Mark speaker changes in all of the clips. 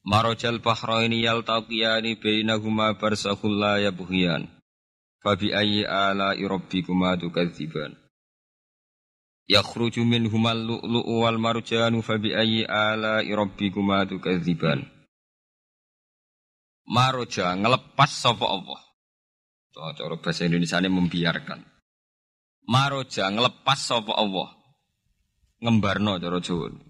Speaker 1: Marajal bahraini yaltaqiyani bainahuma barzakhul la yabghiyan. Fabi ayyi ala'i rabbikuma tukadziban. Yakhruju minhumal lu'lu'u wal marjanu fabi ayyi ala'i rabbikuma tukadziban. Maroja ngelepas sapa Allah. Cara bahasa Indonesia ini membiarkan. Maroja ngelepas sapa Allah. Ngembarno cara Jawa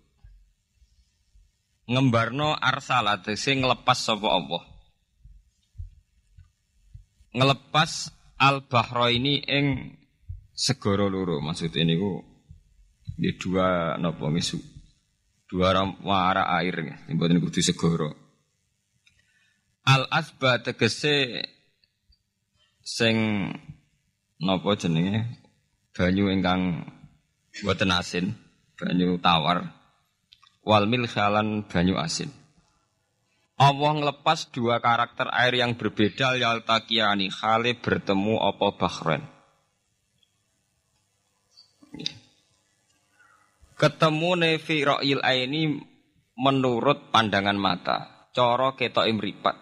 Speaker 1: ngembarno arsala sing ngelepas sapa Allah. Ngelepas al bahro ini ing segara loro maksud ini ku di dua napa misu dua wara air mboten kudu segara. Al asba tegese sing napa jenenge banyu ingkang boten asin, banyu tawar wal milhalan banyu asin. Allah ngelepas dua karakter air yang berbeda yaltakiani khale bertemu apa bahren. Ketemu nevi ro'il ini menurut pandangan mata, coro ketok imripat.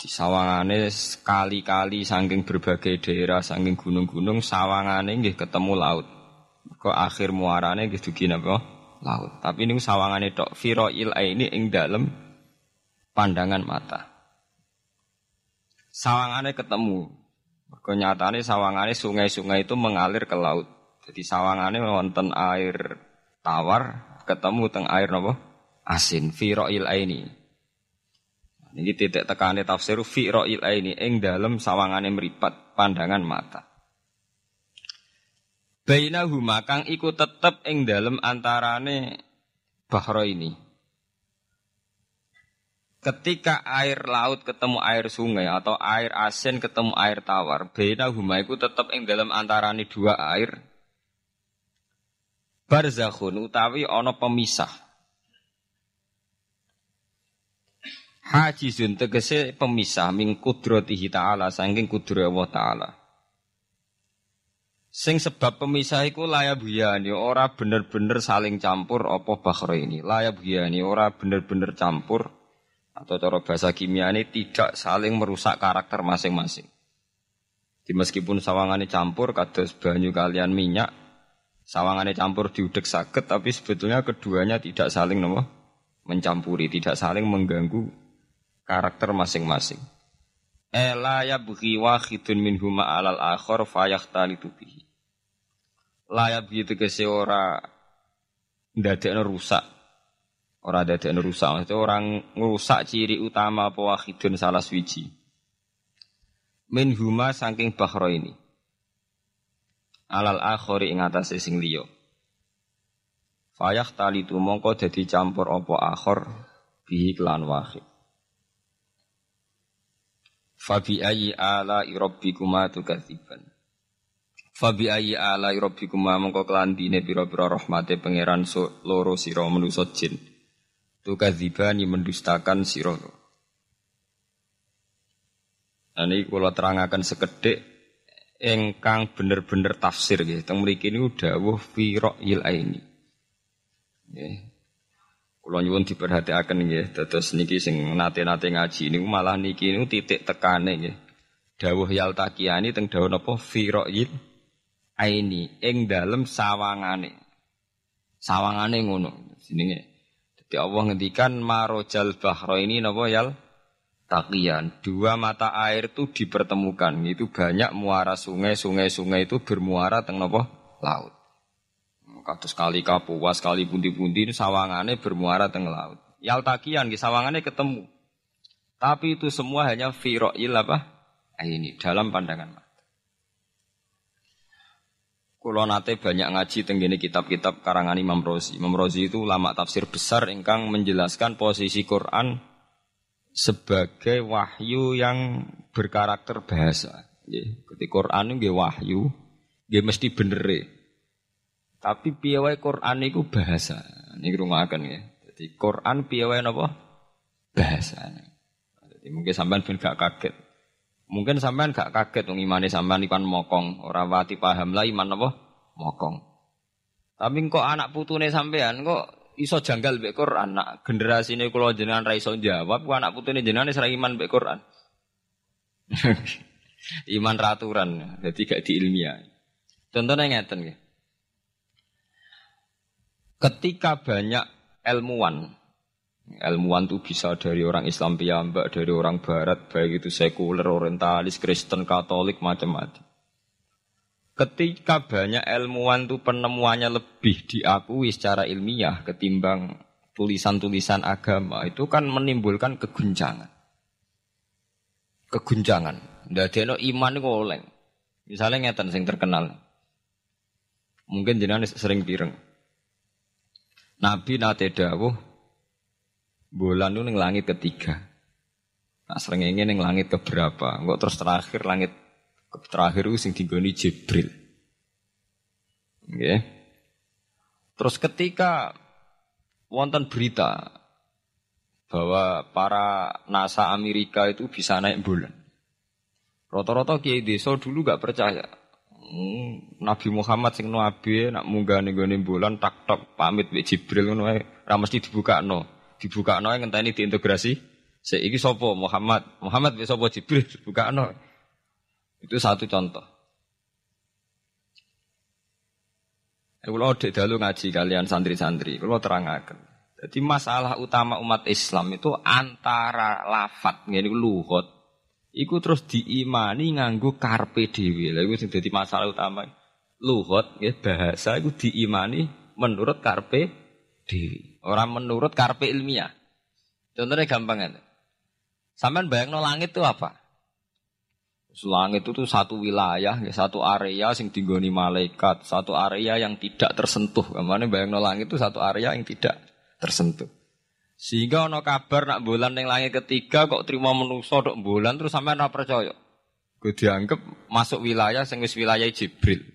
Speaker 1: Di sawangane sekali-kali saking berbagai daerah, saking gunung-gunung, sawangane nggih ketemu laut. Kok akhir muarane nggih dugi napa? laut. Tapi ini sawangane tok il ini ing dalem pandangan mata. Sawangane ketemu. Mergo nyatane sawangane sungai-sungai itu mengalir ke laut. Jadi sawangane wonten air tawar ketemu teng air napa? Asin il ini. Ini titik tekane tafsir il ini ing dalem sawangane meripat pandangan mata. Bainahuma kang iku tetep ing dalem antarane bahro ini. Ketika air laut ketemu air sungai atau air asin ketemu air tawar, bainahuma iku tetep ing dalem antarane dua air. Barzakhun utawi ana pemisah. Hajizun tegese pemisah ming kudratihi ta'ala saking kudrat Allah ta'ala. Sing sebab pemisah iku laya buyani ora bener-bener saling campur apa bakhro ini. Laya buyani ora bener-bener campur atau cara bahasa kimia ini tidak saling merusak karakter masing-masing. Di meskipun sawangannya campur kados banyu kalian minyak, sawangannya campur diudek sakit tapi sebetulnya keduanya tidak saling nopo mencampuri, tidak saling mengganggu karakter masing-masing. Ela ya bughi wahidun minhuma alal akhor fayahtalitu bihi layak gitu ke ora ndadekno rusak. Ora ndadekno rusak, maksudnya orang ngerusak ciri utama apa wahidun salah swiji. Min huma saking bahro ini. Alal akhori ing atase sing liya. Fayah tali tu mongko dadi campur apa akhor bihi klan wahid. Fabi ayi ala irabbikuma tukadziban. Fabi ayi ala rabbikum mongko kelandine pira-pira rahmate pangeran loro sira manusa jin. Tukadzibani mendustakan sira. Ini kula terangaken sekedhik engkang bener-bener tafsir nggih. Teng mriki niku dawuh fi ra'yil aini. Nggih. Kula nyuwun diperhatiaken nggih. Dados niki sing nate-nate ngaji niku malah niki niku titik tekane nggih. Dawuh yaltaqiani teng dawuh napa fi ra'yil aini ing dalem sawangane. Sawangane ngono jenenge. Dadi Allah ngendikan marojal bahro ini napa yal takian. Dua mata air itu dipertemukan. Itu banyak muara sungai, sungai-sungai itu bermuara teng napa laut. Kados kali kapuas, kali pundi-pundi sawangane bermuara teng laut. Yal takian di sawangane ketemu. Tapi itu semua hanya firo'il apa? Ini dalam pandangan Kulo nate banyak ngaji tenggene kitab-kitab karangan Imam Rozi. Imam Rozi itu ulama tafsir besar ingkang menjelaskan posisi Quran sebagai wahyu yang berkarakter bahasa. Ketika Quran itu wahyu, dia mesti bener. Tapi piawai Quran itu bahasa. Ini akan ya. Jadi Quran piawai apa? Bahasa. Jadi mungkin sampean ben gak kaget. Mungkin sampean gak kaget wong imane sampean ikan mokong, ora wati paham lah iman apa? Mokong. Tapi kok anak putune sampean kok iso janggal mbek Quran. Nak generasine kula jenengan ra iso jawab, kok anak putune jenengan wis iman mbek Quran. iman raturan, jadi gak diilmiah. Contohnya ngeten nggih. Ketika banyak ilmuwan Ilmuwan itu bisa dari orang Islam piyambak, dari orang Barat, baik itu sekuler, orientalis, Kristen, Katolik, macam-macam. Ketika banyak ilmuwan itu penemuannya lebih diakui secara ilmiah ketimbang tulisan-tulisan agama, itu kan menimbulkan keguncangan. Keguncangan. Tidak ada iman itu oleng. Misalnya ngeten sing terkenal. Mungkin jenengan sering pireng. Nabi nate dawuh bulan itu neng langit ketiga. Nah ingin neng langit keberapa? Enggak terus terakhir langit terakhir itu sing digoni Jibril. Okay. Terus ketika wonten berita bahwa para NASA Amerika itu bisa naik bulan. Rata-rata kiai desa dulu gak percaya. Hmm, Nabi Muhammad sing nabi nak munggah ning bulan tak tak pamit be Jibril ngono ae ra mesti dibukakno dibuka yang ini diintegrasi. Seiki sopo Muhammad, Muhammad bisa sopo Jibril buka no. Itu satu contoh. Eh, kalau dek dalu ngaji kalian santri-santri, kalau terangkan. Jadi masalah utama umat Islam itu antara lafat, ini luhut, Iku terus diimani nganggu karpe dewi. Lalu itu jadi masalah utama. Luhut, ya bahasa itu diimani menurut karpe dewi. Orang menurut karpe ilmiah. Contohnya gampang kan. Sampai bayang no langit itu apa? Langit itu tuh satu wilayah, ya, satu area sing tinggoni malaikat, satu area yang tidak tersentuh. Ke mana bayang no langit itu satu area yang tidak tersentuh. Sehingga ono kabar nak bulan yang langit ketiga kok terima menuso dok bulan terus sampai nak percaya. Gue dianggap masuk wilayah sing wilayah Jibril.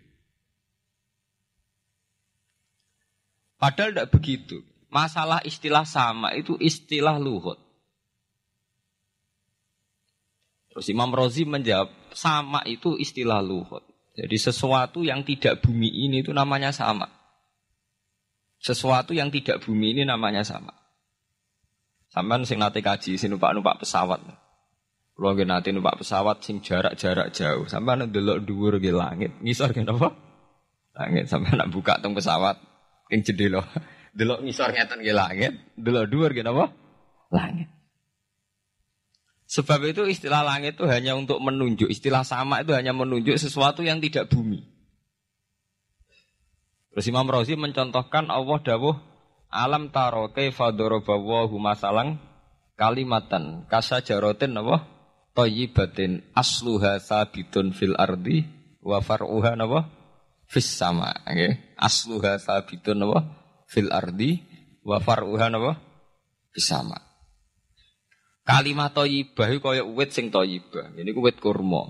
Speaker 1: Padahal tidak begitu. Masalah istilah sama itu istilah luhut. Terus Imam Rozi menjawab, sama itu istilah luhut. Jadi sesuatu yang tidak bumi ini itu namanya sama. Sesuatu yang tidak bumi ini namanya sama. Sampai sing nate kaji, sing numpak-numpak pesawat. Kalau nggak nanti numpak pesawat sing jarak-jarak jauh, sampai nanti dhuwur ke langit, ngisor ke apa? Langit sampai nak buka tong pesawat, yang jendela. Delok ngisor ngeten ke langit, delok dhuwur ke apa? Langit. Sebab itu istilah langit itu hanya untuk menunjuk, istilah sama itu hanya menunjuk sesuatu yang tidak bumi. Terus Imam Razi mencontohkan Allah dawuh alam taro kaifa darabawahu masalang kalimatan kasajarotin apa thayyibatin asluha sabitun fil ardi wa far'uha napa fis sama nggih okay? Asluha sabitun apa fil ardi wa far'uha napa bisama. Kalimat thayyibah kaya wit sing thayyibah. Ini ku wit kurma.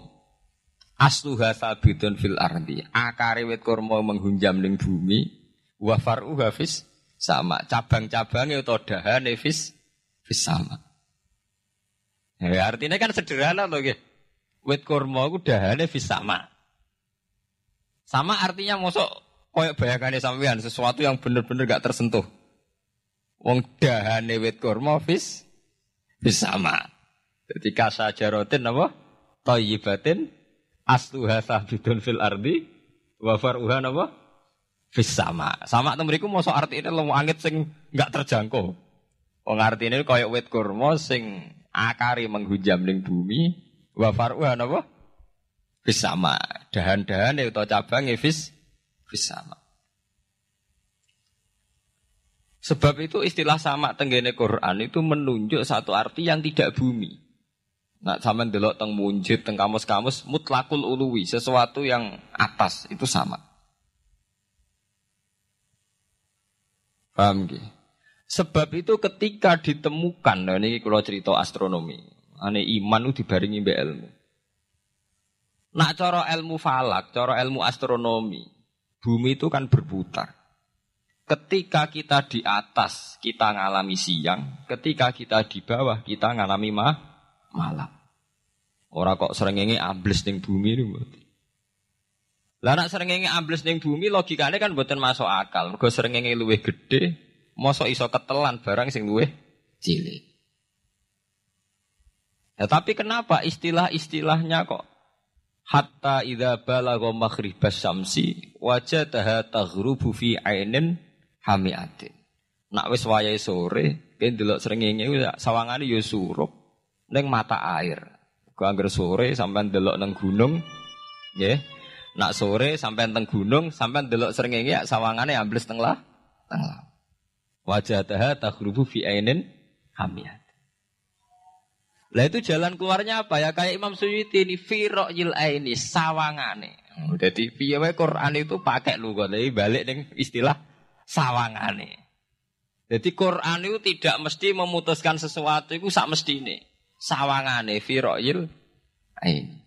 Speaker 1: Asluha sabitun fil ardi. Akare wit kurma menghunjam ning bumi wa far'uha fis sama. Cabang-cabangnya atau dahane fis fis sama. Ya, artinya kan sederhana loh nggih. Wit kurma ku dahane fis sama. Sama artinya mosok Koyok bayangannya sampean sesuatu yang benar-benar gak tersentuh. Wong dahane wit kurma fis sama. Jadi kasa jarotin apa? Toyibatin asluha sahdudun fil ardi wa faruha apa? Fis sama. Sama mau so arti ini lo angin sing gak terjangkau. Wong ini koyok wit kurma sing akari menghujam ning bumi wa faruha apa? Fis sama. Dahan-dahan itu cabang fis bersama. Sebab itu istilah sama tenggene Quran itu menunjuk satu arti yang tidak bumi. Nak sama delok teng munjid teng kamus-kamus mutlakul uluwi, sesuatu yang atas itu sama. Paham gak? Sebab itu ketika ditemukan, nah ini kalau cerita astronomi, ane iman itu dibaringi be ilmu. Nak coro ilmu falak, coro ilmu astronomi, bumi itu kan berputar. Ketika kita di atas, kita ngalami siang. Ketika kita di bawah, kita ngalami ma malam. Orang kok serengenge ambles ning bumi ini. Lah nak serengenge ambles ning bumi logikanya kan buatan masuk akal. Mergo serengenge luwih gede, mosok iso ketelan barang sing luwih cilik. Ya, tapi kenapa istilah-istilahnya kok hatta idza balagha maghribas syamsi wajadaha taghrubu fi ainin hamiatin. Nak wis wayahe sore, kene delok srengenge sawangane ya surup ning mata air. Ku angger sore sampean delok nang gunung, nggih. Nak sore sampean teng gunung, sampean delok srengenge sawangane ambles teng lah, teng lah. Wajadaha taghrubu fi ainin hamiatin. Lah itu jalan keluarnya apa ya? Kayak Imam Suyuti ini firo yil ini sawangane. Jadi piye Quran itu pakai lugat, jadi balik dengan istilah sawangane. Jadi Quran itu tidak mesti memutuskan sesuatu itu sak mesti ini. Sawangane firo yil ini.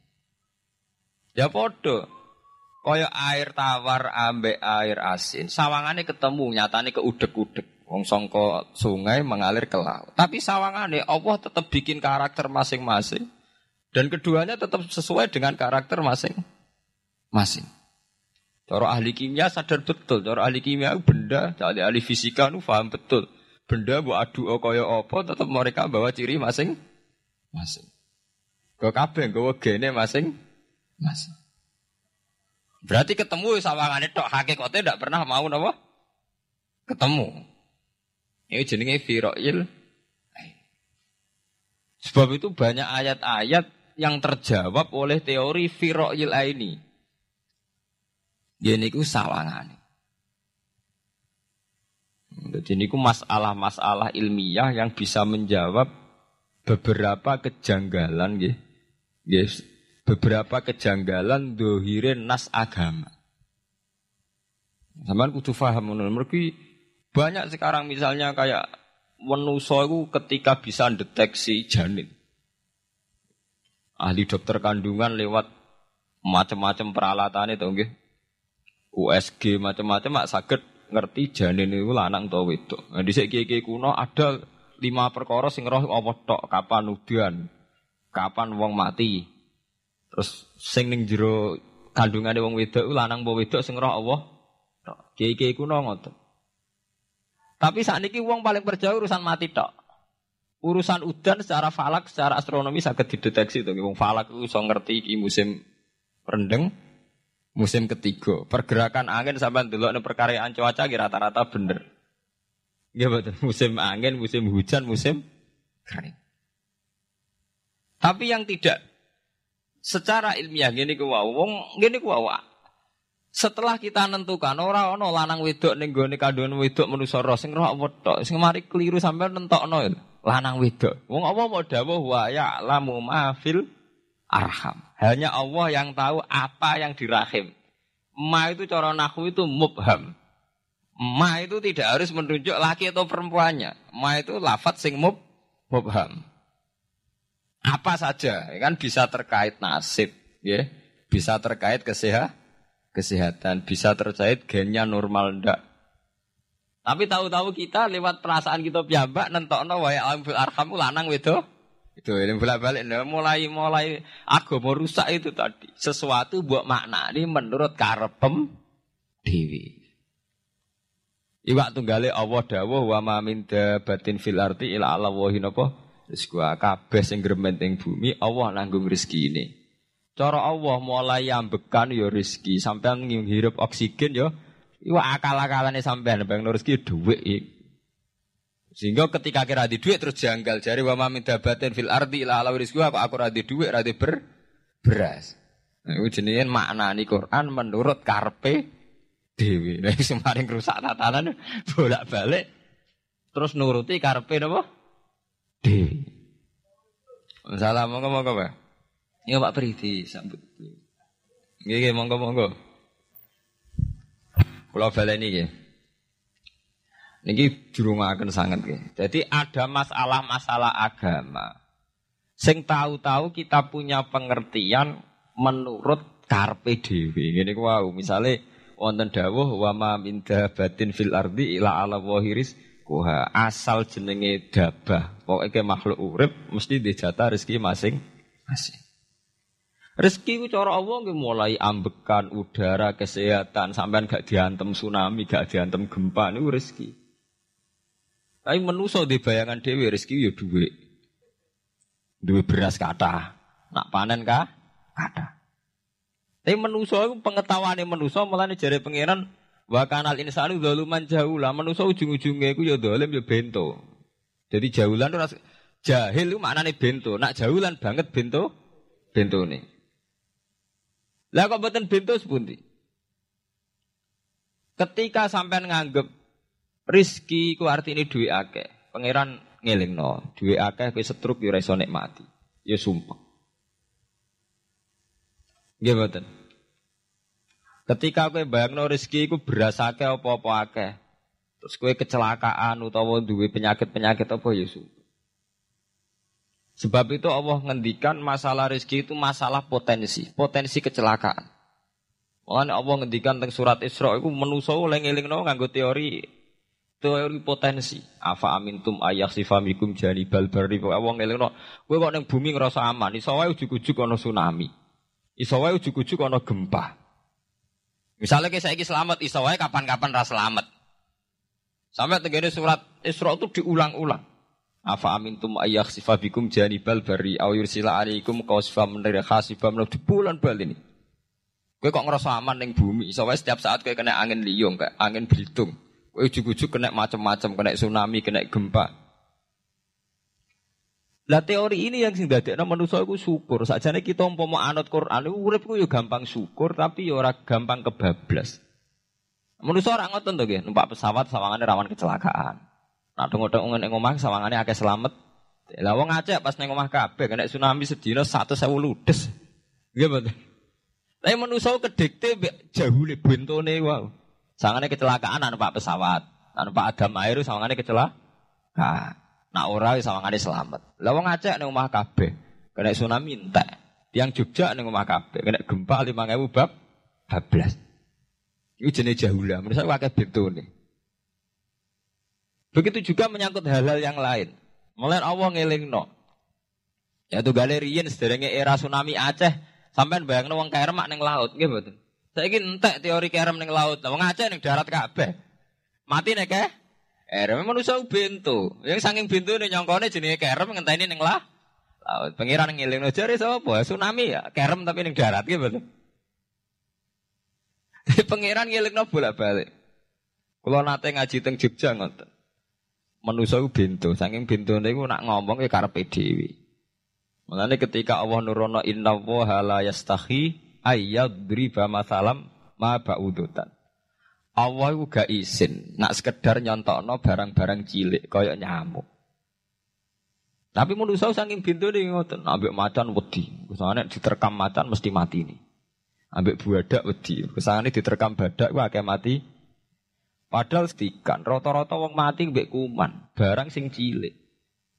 Speaker 1: Ya podo. Kaya air tawar ambek air asin, sawangane ketemu nyatane keudek-udek. Wong songko sungai mengalir ke laut. Tapi sawangane Allah tetap bikin karakter masing-masing. Dan keduanya tetap sesuai dengan karakter masing-masing. Cara ahli kimia sadar betul. Cara ahli kimia benda, cara ahli fisika nu paham betul. Benda bu adu kaya apa tetap mereka bawa ciri masing-masing. Kau kabeh gue gene masing-masing. Berarti ketemu sawangane tok hakikatnya tidak pernah mau napa? Ketemu. Ini jenenge firoil. Sebab itu banyak ayat-ayat yang terjawab oleh teori firoil ini. Ini ku sawangan. Jadi ini masalah-masalah ilmiah yang bisa menjawab beberapa kejanggalan, Yes. Beberapa kejanggalan dohirin nas agama. Sampai kudu faham menurut banyak sekarang misalnya kayak menuso itu ketika bisa deteksi janin. Ahli dokter kandungan lewat macam-macam peralatan itu nggih. USG macam-macam mak sakit ngerti janin itu lanang atau wedok. Nah, di segi kuno ada lima perkara sing roh apa tok, kapan udan, kapan wong mati. Terus sing ning jero kandungane wong wedok lanang apa wedok sing roh Allah. Kiai-kiai kuno ngoten. Tapi saat ini uang paling percaya urusan mati tok. Urusan udan secara falak, secara astronomi sangat dideteksi tuh. Wong falak itu so ngerti ki musim rendeng, musim ketiga. Pergerakan angin sampai dulu nih perkaryaan cuaca rata-rata bener. Iya betul. Musim angin, musim hujan, musim kering. Tapi yang tidak secara ilmiah gini ku wong gini ku setelah kita nentukan ora ono lanang wedok ning gone kandungan wedok manusa roh sing roh tok sing mari keliru sampai nentokno lanang wedok. Wong apa mau dawuh wa ya'lamu ma fil arham. Hanya Allah yang tahu apa yang di rahim. Ma itu cara nahu itu mubham. Ma itu tidak harus menunjuk laki atau perempuannya. Ma itu lafat sing mub mubham. Apa saja, kan bisa terkait nasib, ya. Bisa terkait kesehatan kesehatan, bisa terkait gennya normal ndak. Tapi tahu-tahu kita lewat perasaan kita piyambak nentokno wae alam fil arham lanang wedo. Itu ini bolak-balik nah, mulai mulai agama rusak itu tadi. Sesuatu buat makna ini menurut karepem dewi. Iwak tunggale Allah dawuh wa ma min batin fil arti ila Allah wa hinapa. Kabeh sing bumi Allah nanggung rezeki ini. Cara Allah mulai ambekan ya rezeki, sampean ngirup oksigen ya iwa akal-akalane sampean bang rezeki dhuwit Sehingga ketika kira di duit terus janggal jari wa mamin dabatin fil ardi ila ala rizki apa aku radi duit radi ber beras. Nah, jenis makna ini Quran menurut karpe dewi. Nah, semarin rusak tatanan bolak balik terus nuruti karpe apa? Dewi. Assalamualaikum warahmatullahi Ya Pak Priti sambut. Nggih nggih monggo monggo. Kula baleni nggih. Niki dirungaken sangat nggih. Jadi ada masalah-masalah agama. Sing tahu-tahu kita punya pengertian menurut karpe dhewe. Ngene ku wau, misale wonten dawuh wa ma min batin fil ardi ila ala wahiris kuha asal jenenge dabah. Pokoke makhluk urip mesti dijatah rezeki masing-masing. Rezeki ku cara Allah nggih mulai ambekan udara, kesehatan, sampean gak diantem tsunami, gak diantem gempa niku rezeki. Tapi menuso di bayangan dewi rezeki ya duwe. Duwe beras kata. Nak panen kah? Kata. Tapi menuso itu pengetahuan menuso mulane jari pangeran wa kanal insanu zaluman jahula. Menuso ujung-ujungnya itu ya dolim ya bento. Jadi jahulan itu jahil itu maknanya bento. Nak jahulan banget bento, bento nih. Lah kok mboten bento sepundi? Ketika sampean nganggep rizki ku artine duwe akeh, pangeran ngelingno, duwe akeh kowe setruk yo ora iso nikmati. Ya sumpah. Nggih mboten. Ketika kowe bayangno rezeki iku beras akeh apa-apa akeh. Terus kowe kecelakaan utawa duwe penyakit-penyakit apa ya sumpah. Sebab itu Allah ngendikan masalah rezeki itu masalah potensi, potensi kecelakaan. Makanya Allah ngendikan tentang surat Isra itu menuso oleh ngelingno nganggo teori teori potensi. Afa amintum ayak sifamikum jani balbari. Allah ngelingno, kowe kok ning bumi ngerasa aman, iso wae ujug-ujug ana tsunami. Iso wae ujug-ujug ana gempa. Misalnya kayak saya selamat, iso kapan-kapan ras selamat. Sampai tegene surat Isra itu diulang-ulang. Afa amintum ayak sifabikum janibal bari au yursila qasfa min khasifa min di bulan bal ini. Kowe kok ngerasa aman ning bumi, iso setiap saat kowe kena angin liung, kayak angin belitung. Kowe ujug-ujug kena macam-macam, kena tsunami, kena gempa. Lah teori ini yang sing dadekno manusa iku syukur. Sakjane kita umpama anut Quran urip ku yo gampang syukur tapi yo ora gampang kebablas. Manusa ora ngoten to nggih, numpak pesawat sawangane rawan kecelakaan. Nak dong-dong ning omah sawangane akeh selamat. Lah wong Aceh pas ning omah kabeh kena tsunami sedina 100.000 ludes. Nggih mboten. Tapi manusa kedikte jahule bentone wow. Sawangane kecelakaan anu Pak pesawat. Anu Pak Adam air sawangane kecelakaan. Nak ora sawangane selamat. Lah wong Aceh ning omah kabeh kena tsunami entek. Tiang Jogja ning omah kabeh kena gempa 5000 bab 12. Iku jenis jahula. Menurut saya akeh bentone. Begitu juga menyangkut hal-hal yang lain. Mulai Allah ngeling no. Ya tuh galerian sederenge era tsunami Aceh sampai bayang wong kerem neng laut betul. Saya ingin entek teori kerem neng laut. Wong Aceh neng darat kabeh. Mati nek eh? Erem manusia bintu. Yang saking bintu nih nyongkone jenis kerem ngenteni neng lah. Laut pengiran ngiling no jari sapa? Tsunami ya kerem tapi neng darat gitu. Pengiran ngiling no bolak-balik. Kalau nate ngaji teng Jogja ngoten manusia itu bintu. Saking bintu niku nak ngomong ya karepe dhewe. Mulane ketika Allah nurono inna wa la yastahi ayyadriba masalam ma ba'udutan. Allah itu gak izin nak sekedar nyontokno barang-barang cilik kaya nyamuk. Tapi manusia saking bintu nih ngoten, ambek macan wedi. Kesane diterkam macan mesti mati nih. Ambek buadak wedi. Kesane diterkam badak wah kayak mati Padahal setikan, rata-rata wong mati mbek kuman, barang sing cilik.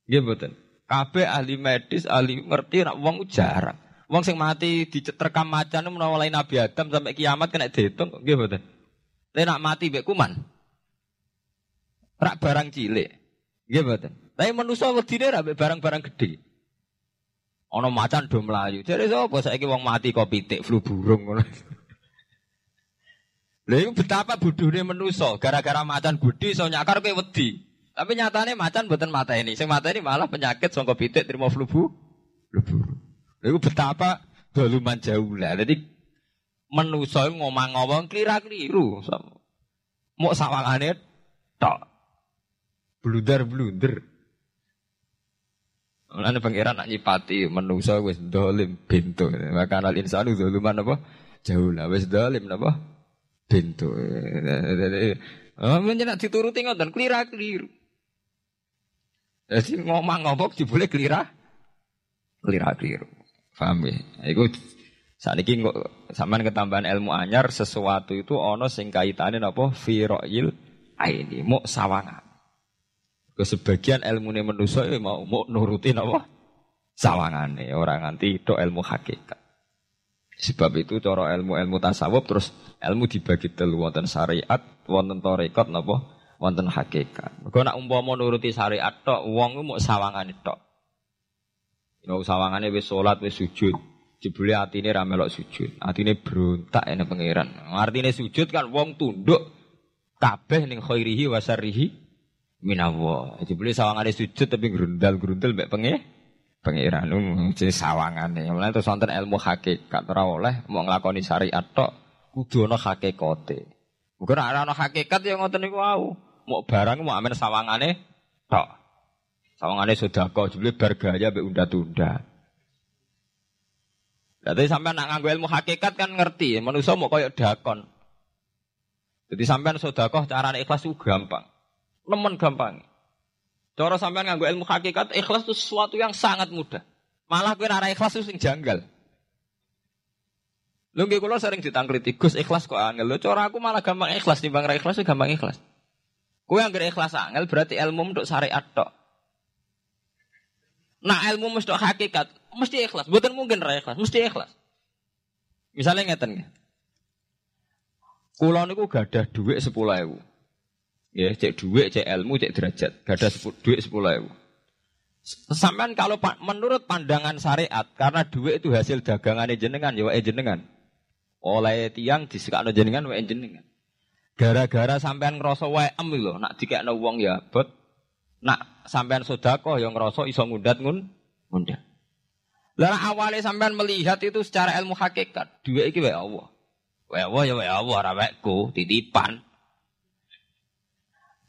Speaker 1: Nggih mboten. Kabeh ahli medis, ahli ngerti nek wong jarang. Wong sing mati dicetrekam macan menawa mulai Nabi Adam sampai kiamat kena dihitung nggih mboten. Nak mati mbek kuman. Rak barang cilik. Nggih mboten. Tapi manusa wedine ra mbek barang-barang gede. Ana macan do mlayu. Jare sapa saiki wong mati kok pitik flu burung ngono. Lha iku betapa bodohne menusa, gara-gara macan budi iso nyakar kowe wedi. Tapi nyatane macan mboten ini. Sing ini malah penyakit sangka pitik terima flu bu. Lha iku betapa doluman jauh lah. Jadi menusa ngomong-ngomong klira-kliru. Mau sawangane tok. Blunder-blunder. Mulane pangeran nak nyipati menusa wis dolim bintu. Maka al insanu doluman apa? Jauh lah wis dolim apa? Bintu. Oh, menjenak dituruti ngoten klira keliru. Jadi ngomong ngomong boleh kelira, kelira keliru. Paham ya? Iku saat ini sampean ketambahan ilmu anyar sesuatu itu ono sing kaitane napa fi ra'yil aini, mau sawangan. Ke sebagian ilmu ini manusia ya mau mau nurutin apa? Sawangane orang nganti itu ilmu hakikat. Sebab itu cara ilmu-ilmu tasawuf terus ilmu dibagi telu wonten syariat, wonten tarekat napa? Wonten hakikat. Mergo nak umpama nuruti syariat tok, wong mau sawangane tok. Ino sawangane wis salat wis sujud. Jebule atine ra melok sujud. Atine berontak ene pangeran. Artine sujud kan wong tunduk kabeh ning khairihi wa syarrihi minallah. Jebule sawangane sujud tapi grundal-grundal mbek pengen pangeran jadi sawangane. Mulane terus wonten ilmu hakikat ora oleh mau nglakoni syariat tok kudu ana hakikate. Mungkin ora ana hakikat ya ngoten niku wau. Mau barang mau amen sawangane tok. Sawangane sedekah jebule bar gaya mbek unda-tunda. Jadi sampean nak nganggo ilmu hakikat kan ngerti, manusia mau koyok dakon. Jadi sampean sedekah carane ikhlas itu gampang. Nemen gampang. Cara sampean nganggo ilmu hakikat, ikhlas itu sesuatu yang sangat mudah. Malah kowe ora ikhlas itu sing janggal. Lho nggih kula sering ditangkliti, Gus ikhlas kok angel. Lho cara aku malah gampang ikhlas timbang ra ikhlas gampang ikhlas. Kowe anggere ikhlas angel berarti ilmu untuk syariat tok. Nah ilmu mesti hakikat, mesti ikhlas. Bukan mungkin ra ikhlas, mesti ikhlas. Misalnya ngeten nggih. Kula niku gadah dhuwit 10.000. Ya, cek duit, cek ilmu, cek derajat. Gak ada duit sepuluh ribu. Sampai kalau menurut pandangan syariat, karena duit itu hasil dagangan jenengan, ya jenengan. Oleh tiang disekakno jenengan, wae jenengan. Gara-gara sampean ngerasa wae em lho, nak dikekno wong ya bot. Nak sampean sodako yang ngerasa iso ngundat ngun, ngundat. Lah awalnya sampean melihat itu secara ilmu hakikat, duit iki wae Allah. Wae Allah ya wae Allah, ora titipan.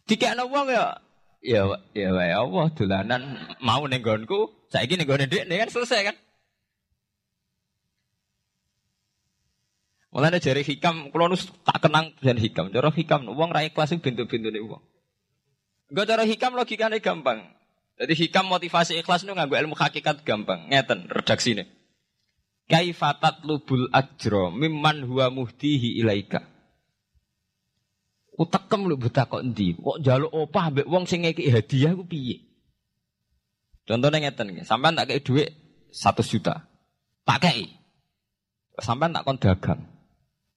Speaker 1: Dikekno wong ya ya ya wae Allah dolanan mau ning nggonku, saiki ning nggone dhek kan selesai kan. Mulane jari hikam, kula nus tak kenang dan hikam. Cara hikam, wong ra ikhlas bintu-bintune wong. Enggak cara hikam logikane gampang. Jadi hikam motivasi ikhlas itu nganggo ilmu hakikat gampang. Ngeten redaksine. Kaifatat lubul ajro mimman huwa muhtihi ilaika. Utekem lho buta kok endi? Kok njaluk opah mbek wong sing ngeki hadiah ku piye? Contohnya ngeten nggih, sampean tak kei dhuwit 1 juta. Tak kei. Sampean tak kon dagang.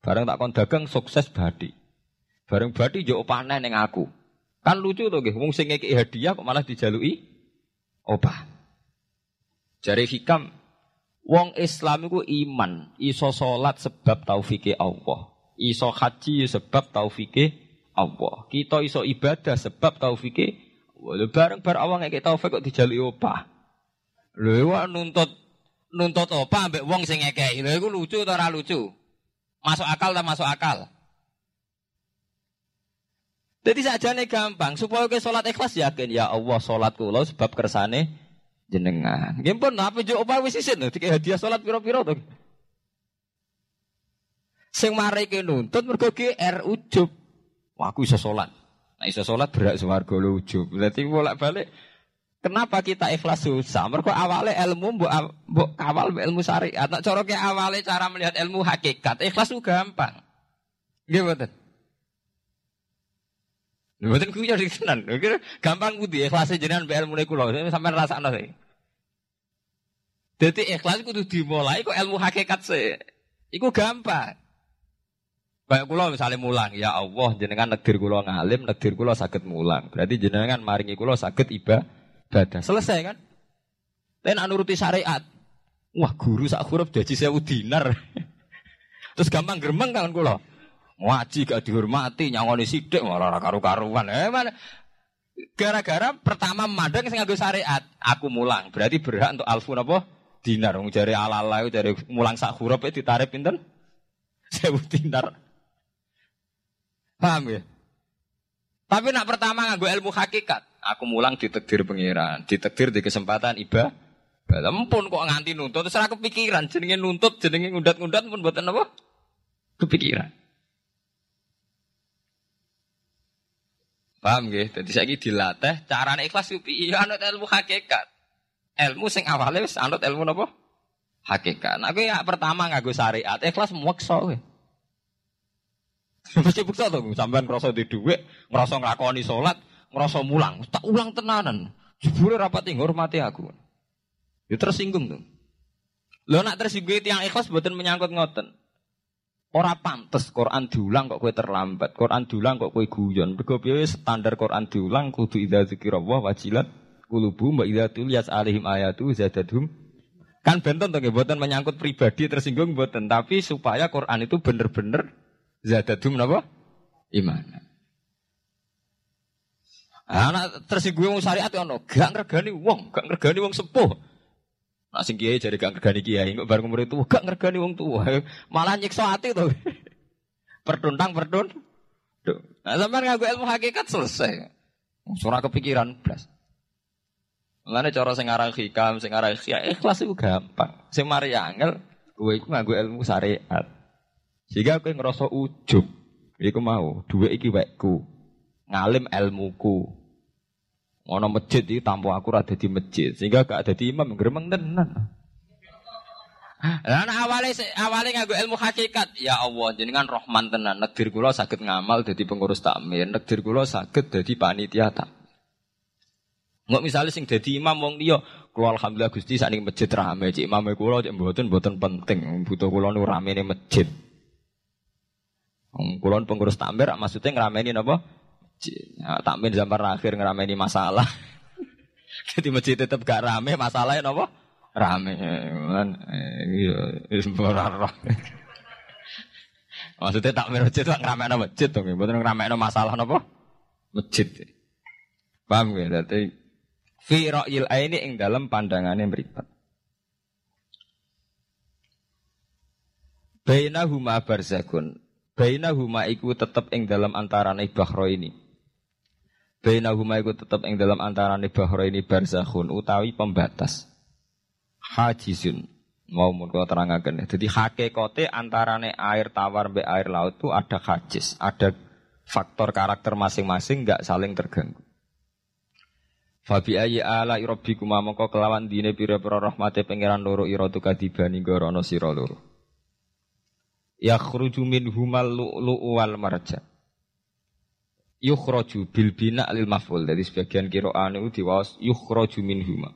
Speaker 1: Bareng tak kon dagang sukses badi. Bareng badi yo opah ning aku. Kan lucu to nggih, wong sing ngeki hadiah kok malah dijaluki opah. Jari hikam wong Islam iku iman, iso salat sebab taufike Allah. Iso haji sebab taufike Allah. Kita iso ibadah sebab taufike Lho bareng bar awang kayak taufik kok dijaluki opah. Lho nuntut nuntut opah ambek wong sing ngekeki. Lho iku lucu atau ora lucu? Masuk akal tak masuk akal? Jadi sajane gampang supaya ke sholat ikhlas yakin ya Allah sholat kula sebab kersane jenengan. Nggih pun apa jo opah wis isin dikek hadiah sholat piro-piro to. Sing mari nuntut mergo GR ujub. Wah, aku bisa sholat. Nah, bisa sholat berat suwargo lucu. Berarti bolak balik. Kenapa kita ikhlas susah? Mereka awalnya ilmu mbok mbok kawal ilmu syariat. Nak cara awalnya cara melihat ilmu hakikat. Ikhlas itu gampang. Gimana? Mboten kuwi jadi tenan. Gampang kudu ikhlas jenengan mbek ilmu niku lho. Sampeyan rasakno sih. Jadi ikhlas kudu dimulai kok ilmu hakikat sih. Iku gampang. Kayak kula misalnya mulang, ya Allah jenengan negir kula ngalim, negir kula sakit mulang. Berarti jenengan maringi kula sakit ibadah. Selesai kan? Tapi nak nuruti syariat. Wah guru sak huruf jadi sewu dinar. Terus gampang geremeng kan kula. Ngaji gak dihormati, nyangoni sidik malah karu-karuan. Eh mana? Gara-gara pertama madang sing nganggo syariat, aku mulang. Berarti berhak untuk alfu napa? Dinar. Jare ala-ala mulang sak huruf ditarik pinten? Sewu dinar. Paham ya? Tapi nak pertama nganggo ilmu hakikat, aku mulang ditekdir pengiran, ditekdir di kesempatan iba. Ampun kok nganti nuntut, terus aku kepikiran, jenenge nuntut, jenenge ngundat-ngundat pun buatan apa? Kepikiran. Paham ya? Jadi saya dilatih cara ikhlas itu iya anut ilmu hakikat. Ilmu sing awalnya anut ilmu apa? Hakikat. Nah, aku ya pertama nganggo syariat, ikhlas muwekso. Mesti bukti to sampean ngrasa di dhuwit, ngrasa nglakoni salat, ngrasa mulang, tak ulang tenanan. Jebule rapat ngurmati aku. Ya tersinggung tuh. Lo nak tersinggung yang ikhlas buatan menyangkut ngoten. Ora pantes Quran diulang kok kue terlambat. Quran diulang kok kue guyon. Mergo piye standar Quran diulang kudu idza dzikrullah wajilat kulubu mbak idza tuliyas alaihim ayatu zadadhum. Kan benten to buatan menyangkut pribadi tersinggung buatan, tapi supaya Quran itu bener-bener zadadhum napa? Iman. Anak tersinggung syariat ono, gak ngergani wong, gak ngergani wong sepuh. Nak sing kiai jadi gak ngergani kiai, kok bareng umur itu gak ngergani wong tua. Malah nyiksa hati tuh. Pertuntang perdun. Nah, sampai ngaku ilmu hakikat selesai. Surah kepikiran blas. Mulane cara sing aran hikam, sing aran ya ikhlas itu gampang. Sing mari angel kowe iku nganggo ilmu syariat. Sehingga kowe ngerasa ujub. Iku mau, duwe iki wekku. Ngalim ilmuku. Ono masjid iki tanpa aku ora di masjid, sehingga gak ada di imam gremeng tenan. Lah awale awale nganggo ilmu hakikat, ya Allah jenengan Rahman tenan. Negdir kula saged ngamal dadi pengurus takmir, negdir kula saged dadi panitia tak. Nggak misalnya sing dadi imam wong liya, kula alhamdulillah Gusti sakniki masjid rame, cik imam kula cik mboten mboten penting, butuh kula nu ramene masjid. Wong kula pengurus takmir maksudnya ngrameni napa? Ya, takmin zaman akhir ngerameni masalah. Jadi masjid tetap gak rame, masalahnya nopo? Rame. Kan iya, roh. Maksudnya takmir masjid itu ngeramein masjid tuh, bukan ngeramein masalah nopo? Masjid. Paham ya? Jadi fi ra'yil ini ing dalam pandangannya beripat. huma barzakun. huma iku tetep ing dalam antarane bahro ini. Bainahuma iku tetep ing dalam antarane bahro ini barzakhun utawi pembatas. Hajizun. Mau mun kula terangaken. Dadi hakikate antarane air tawar mbek air laut itu ada hajiz, ada faktor karakter masing-masing nggak saling terganggu. Fabi ayi ala rabbikum mongko kelawan dine pira-pira rahmate pangeran loro ira tu kadibani gorono sira loro. Yakhruju minhumal lu'lu'u wal marjan yukhraju bil bina lil maf'ul. Jadi sebagian qira'an itu diwaos yukhraju minhuma.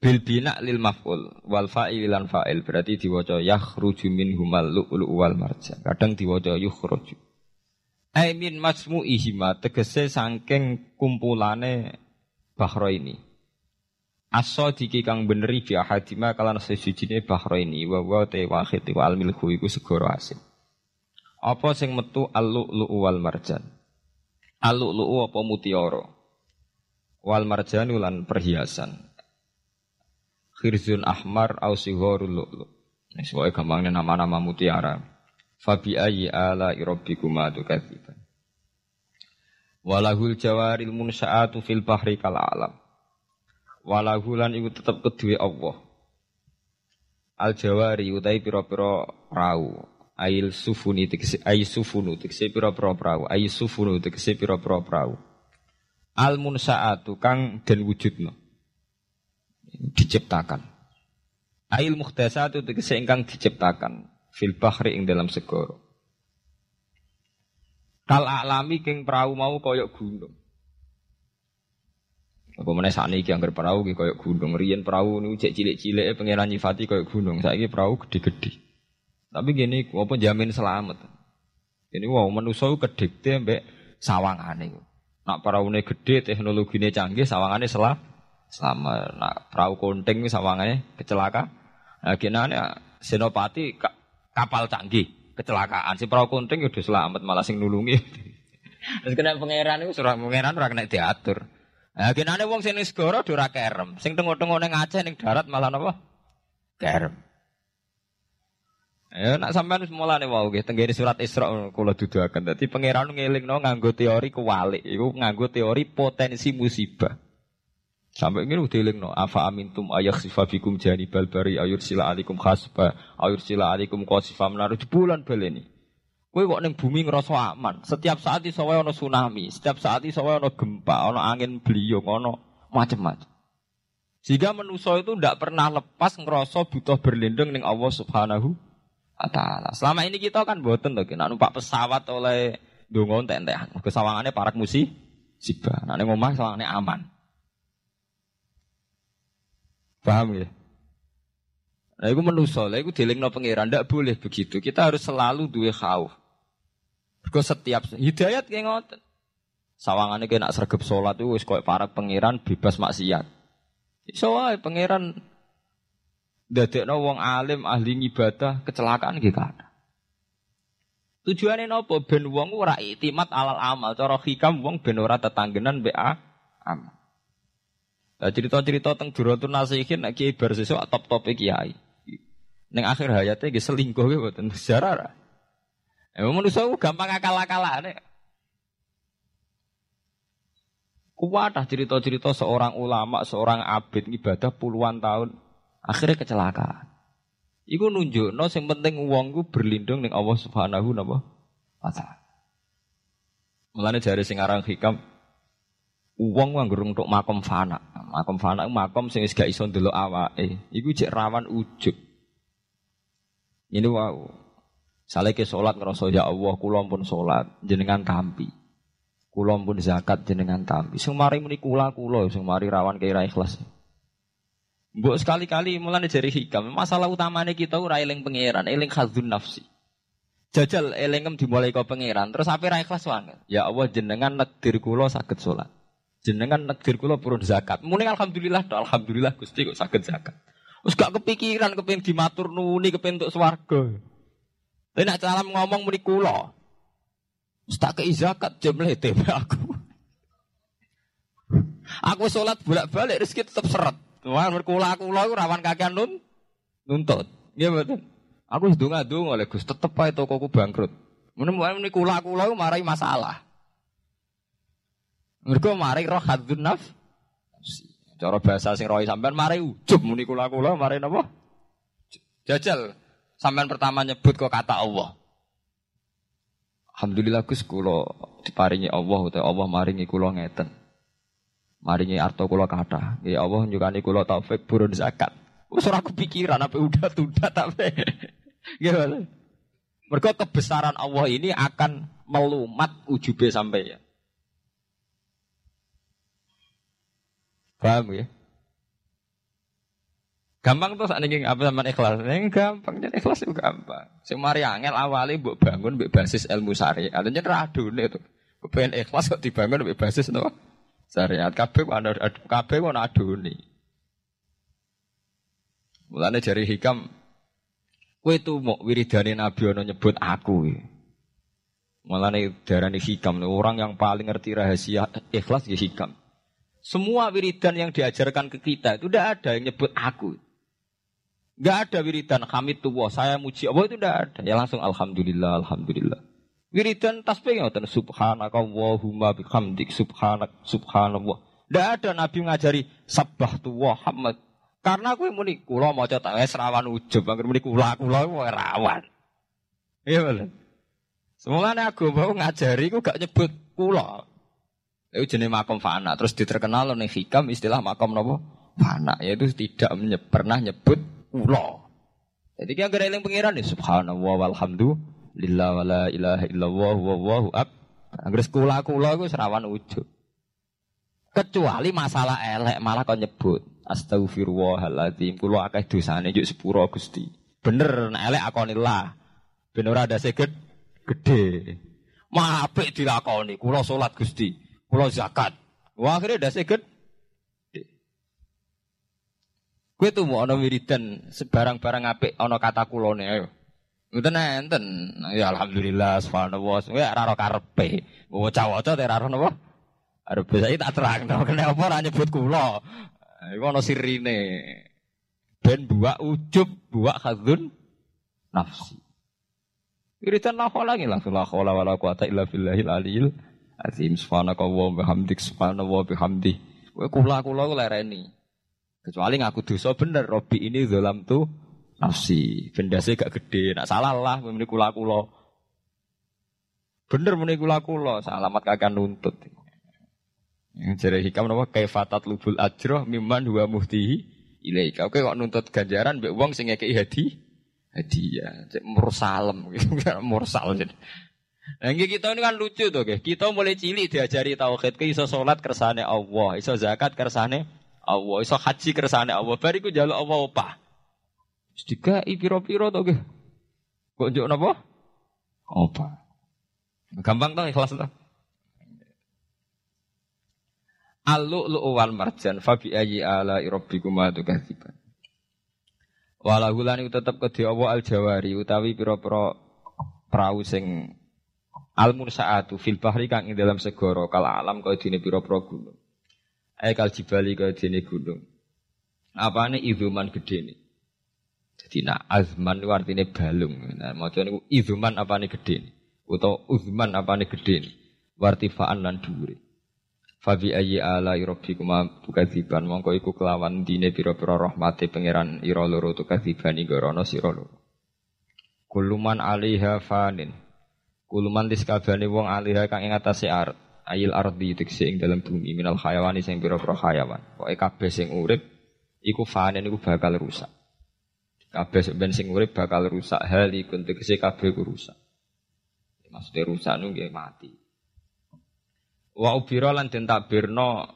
Speaker 1: Bil bina lil maf'ul wal fa'il lan fa'il berarti diwaca yakhruju minhumal lu'lu wal marjan. Kadang diwaca yukhraju. Ai min ihima tegese saking kumpulane bahro ini. Aso diki kang beneri bi ahadima kalan sesujine bahro ini wa wa te wahid wa al milhu iku segoro asin. Apa sing metu al-lu'lu'u wal marjan? Al-lu'lu'u apa mutiara? Wal marjan ulan perhiasan. Khirzun ahmar au sigharul lu'lu'. Nek wae gampangnya nama-nama mutiara. Fabi ayyi ala rabbikuma tukadziban. Walahul jawaril munsa'atu fil bahri kal alam. Walahulan iku tetep kedue Allah. Al jawari utai pira-pira rau ail sufuni tegese ay sufunu tegese pira-pira prau. Ay sufunu tegese pira-pira prau. Al munsaatu kang den wujudno. Diciptakan. Ail muhdasatu tegese ingkang diciptakan. Fil bahri ing dalam segoro kal alami king prau mau koyok gunung apa saat ini yang perahu koyok gunung rian perahu ini cek cilik-cilik pengiran nyifati koyok gunung saya ini perahu gede-gede tapi gini, apa jamin selamat. Ini wow manusia kedikte mbek sawangane. Nak peraune gede, teknologinya canggih, sawangane selah selama nak perahu konting sawangane kecelaka. Nah, gini senopati kapal canggih kecelakaan. Si perahu konting udah selamat malah sing nulungi. Terus kena pangeran itu surah pangeran ora kena diatur. Nah, gini wong sing segoro ora kerem. Sing tengok-tengok ning Aceh ning darat malah napa? Kerem. Ya nak sampean wis mulane wau nggih tenggene surat Isra kula duduaken. Dadi pangeran ngelingno nganggo teori kewalik, iku nganggo teori potensi musibah. Sampai ini udah ilingno afa amintum ayakhsifa bikum janibal bari ayur sila alikum khasba ayur sila alikum qasifa menaruh bulan baleni. Kowe kok ning bumi ngerasa aman. Setiap saat iso wae ana tsunami, setiap saat iso wae ana gempa, ana angin beliung, ana macam-macam. Sehingga manusia itu tidak pernah lepas ngerasa butuh berlindung ning Allah Subhanahu Taala. Selama ini kita kan boten tuh, kita numpak pesawat oleh dungo entek-entekan. Kesawangannya parak musi siba. Nah ngomong sawangannya aman. Paham ya? Nah, itu menuso, itu no pangeran, tidak boleh begitu. Kita harus selalu dua khauf. Kau setiap hidayat kayak ngoten. Sawangannya kayak nak sergap sholat itu wis para pangeran bebas maksiat. Iso wae pangeran dadekno wong alim ahli ibadah kecelakaan gitu ada. Tujuannya nopo ben wong ora itimat alal amal, cara hikam wong ben ora tetanggenan be amal. Nah, cerita-cerita tentang Duratun Nasihin nek kiai bar top-top kiai. Ning akhir hayatnya ge selingkuh mboten sejarah. Emang manusia gampang akal-akalane. Kuatah cerita-cerita seorang ulama, seorang abid ibadah puluhan tahun, akhirnya kecelakaan. Iku nunjuk, no, yang penting uang gue berlindung dengan Allah Subhanahu wa taala. Mulane jari sing aran hikam uang nganggo untuk makom fana. Makom fana makom sing gak iso ndelok awake. Iku cek rawan ujug. Ini wow. Saleh ke sholat ngerasa ya Allah, kulon pun sholat, jenengan tampi. Kulon pun zakat jenengan tampi. Sing mari muni kula kula, sing mari rawan kira ikhlas. Mbok sekali-kali mulane jari hikam, masalah utamanya kita ora eling pangeran, eling khadzun nafsi. Jajal elingem dimulai kau pangeran, terus apa ra ikhlas banget. Ya Allah jenengan nekdir kula saged sholat. Jenengan nekdir kula purun zakat. Muni alhamdulillah, alhamdulillah Gusti kok saged zakat. Wis gak kepikiran kepengin dimatur nuni kepengin untuk swarga. Tapi nak salam ngomong muni kula. Tak kei zakat jam lete aku. Aku sholat bolak-balik rezeki tetap seret. Wah, berkula kula aku rawan kakean nun nuntut. Iya betul. Aku wis donga-donga oleh Gus, tetep ae tokoku bangkrut. Menemukan muni aku marai masalah. Mergo marai roh hadzun naf. Cara bahasa sing rohi sampean marai ujub muni kula-kula marai napa? Jajal sampean pertama nyebut kok kata Allah. Alhamdulillah Gus kula diparingi Allah utawa Allah maringi kula ngeten. Maringi arto kula kata. Ya Allah nyukani kula taufik burun zakat. Wis ora kepikiran apa udah tunda tapi. Gimana? Mergo kebesaran Allah ini akan melumat ujube sampai ya. Paham ya? Gampang tuh saat ini apa sama ikhlas? Yang gampang jadi ikhlas itu gampang. Semari angel awalnya buat bangun buat basis ilmu syariat. Adanya radune itu. Kepengen ikhlas kok dibangun buat basis no syariat. Kabeh mana kabeh mana adune. Mulane jari hikam, kue tuh mau wiridani Nabi ono nyebut aku. Mulane darani hikam, orang yang paling ngerti rahasia ikhlas ya hikam. Semua wiridan yang diajarkan ke kita itu udah ada yang nyebut aku. Gak ada wiridan tuwa, saya muji Allah itu tidak ada. Ya langsung alhamdulillah, alhamdulillah. Wiridan tasbih ngoten subhanaka Allahumma bihamdik subhanak subhanallah. Tidak ada nabi ngajari sabah tuwa hamad. Karena aku muni kula maca tak wis rawan ujub, angger muni kula kula rawan. Iya bener. Aku mau ngajari aku gak nyebut kula. Itu jenis makom fana. Terus diterkenal oleh hikam istilah makom nopo fana. Yaitu tidak pernah nyebut kula. Jadi kita gara eling pangeran ya subhanallah walhamdulillah wala ilaha illallah wallahu ab. Anggere kula kula iku serawan ujug. Kecuali masalah elek malah kau nyebut astagfirullahaladzim kula akeh dosane juk sepuro Gusti. Bener nek elek akonillah. Ben ora ada seged gede. Mah apik dilakoni kula salat Gusti, kula zakat. Wah akhirnya ada seged Gue tuh mau ono wiridan sebarang-barang apik ono kata kulone ayo. Ngoten. Ya alhamdulillah subhanallah. Ya ora ora karepe. Waca-waca teh ora napa? Arep saya tak terang kena apa ora nyebut kula. Iku ono sirine. Ben buak ujub, buak khadzun nafsi. Wiridan la lagi langsung la haula wala quwata illa billahil aliyil azim subhanaka wa bihamdik subhanallah bihamdi. Kowe kula-kula ku lereni. Kecuali ngaku dosa bener, Robi ini dalam tuh nafsi. Benda saya gak gede, nak salah lah, meni kula kula. Bener meni kula kula, salamat kagak nuntut. Yang jadi hikam nama kaifatat lubul ajroh miman dua muhtihi ilaika. Oke kok nuntut ganjaran, be uang sing ngekei hadi hadiah, cek mursalem gitu, mursal jadi. Nah, kita ini kan lucu tuh. Kita mulai cilik diajari tauhid, ke iso salat kersane Allah, iso zakat kersane Allah, iso haji kersane Allah. Bariku jaluk Allah opah. Sedika piro-piro tuh, guys. Kok njuk napa? Opah. Gampang tuh ikhlas tuh. Al-lu'lu'u wal marjan fa bi ayyi ala rabbikuma tukadziban. Walahu lan tetep kedhe Allah al-jawari utawi pira-pira prau sing al mursaatu fil bahri kang ing dalam segara kal alam kaya dene pira-pira gunung. Ae kal jibali kaya dene gunung. Apane izuman gedene. Jadi nak azman itu artinya balung. Nah, maksudnya niku izuman apane gedene. Utawa uzman apane gedene. Wartifaan lan dhuwure. Fabi ayyi ala rabbikuma tukadziban mongko iku kelawan dine pira-pira rahmate pangeran ira loro tukadziban igorono sira loro. Kuluman alaiha fanin. Kuluman diskabane wong alaiha kang ing atase art. Ayil ardi tekse ing dalam bumi minal hayawani sing pira-pira hayawan. Pokoke kabeh sing urip iku fanin iku bakal rusak. Kabeh ben sing urip bakal rusak hal iku tekse kabeh ku rusak. Maksudnya rusak nu mati. Wa ubira lan den takbirno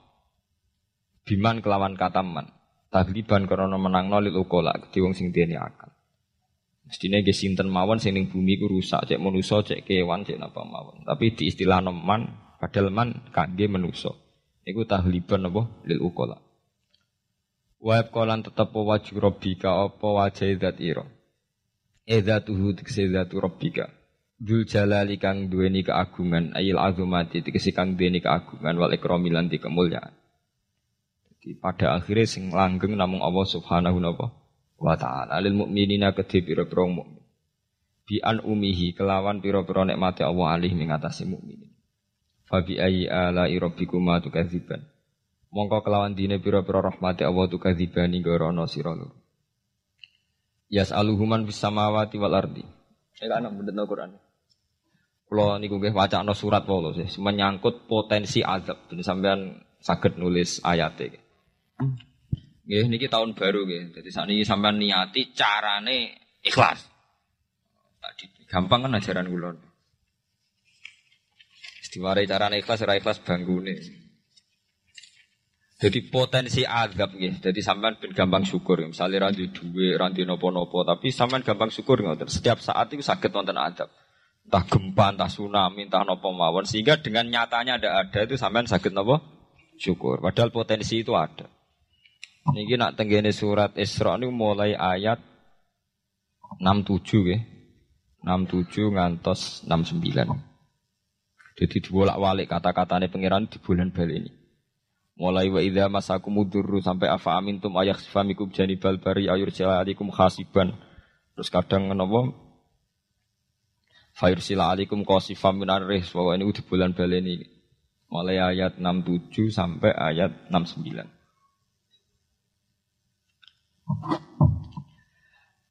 Speaker 1: biman kelawan kataman. Tagliban krana menangno lil ukola kedhi wong sing dene akal. Mestine ge sinten mawon sing bumi ku rusak, cek manusa, cek kewan, cek napa mawon. Tapi di istilah man, padahal man kangge manusa. Iku tahliban apa lil ukola. Wa kolan tetep wajib rabbika apa wajah zat ira. Edzatuhu tikse zatu rabbika. Dul jalali kang duweni keagungan ayil azumati tegese kang duweni keagungan wal ikrami lan kemuliaan. Jadi pada akhirnya sing langgeng namung Allah Subhanahu wa taala lil mukminina kedhe pira-pira mukmin. Bi an umihi kelawan pira-pira nikmate Allah alih ing atase. Fa bi ayyi ala rabbikuma tukadziban. Mongko kelawan dine pira-pira rahmate Allah tukadzibani gorono sira loro. Yas'aluhuman bis samawati wal ardi. Saya kan bener Quran. Kalau niku nggih wacana surat polos sih menyangkut potensi azab. Jadi sampean sakit nulis ayat ini. Nggih niki tahun baru nggih. Jadi saat ini sampean niati carane ikhlas. Tadi gampang kan ajaran kula. Istiwarai carane ikhlas ora ikhlas banggune. Jadi potensi azab nggih. Jadi sampean ben gampang syukur. Misalnya ranti duwe, ranti nopo-nopo, tapi sampean gampang syukur ngoten. Setiap saat itu sakit wonten azab entah gempa, entah tsunami, entah nopo mawon. Sehingga dengan nyatanya ada ada itu sampean sakit nopo syukur. Padahal potensi itu ada. Ini nak tenggene surat Isra ini mulai ayat 67 ya. 67 ngantos 69. Jadi dibolak-balik kata-katanya pangeran di bulan bal ini. Mulai wa idza masakum mudurru sampai afa amintum ayak sifamikum janibal bari ayur alaikum khasiban. Terus kadang nopo sila alaikum qasifam minar rihs. Bahwa ini di bulan balen ini. Mulai ayat 67 sampai ayat 69.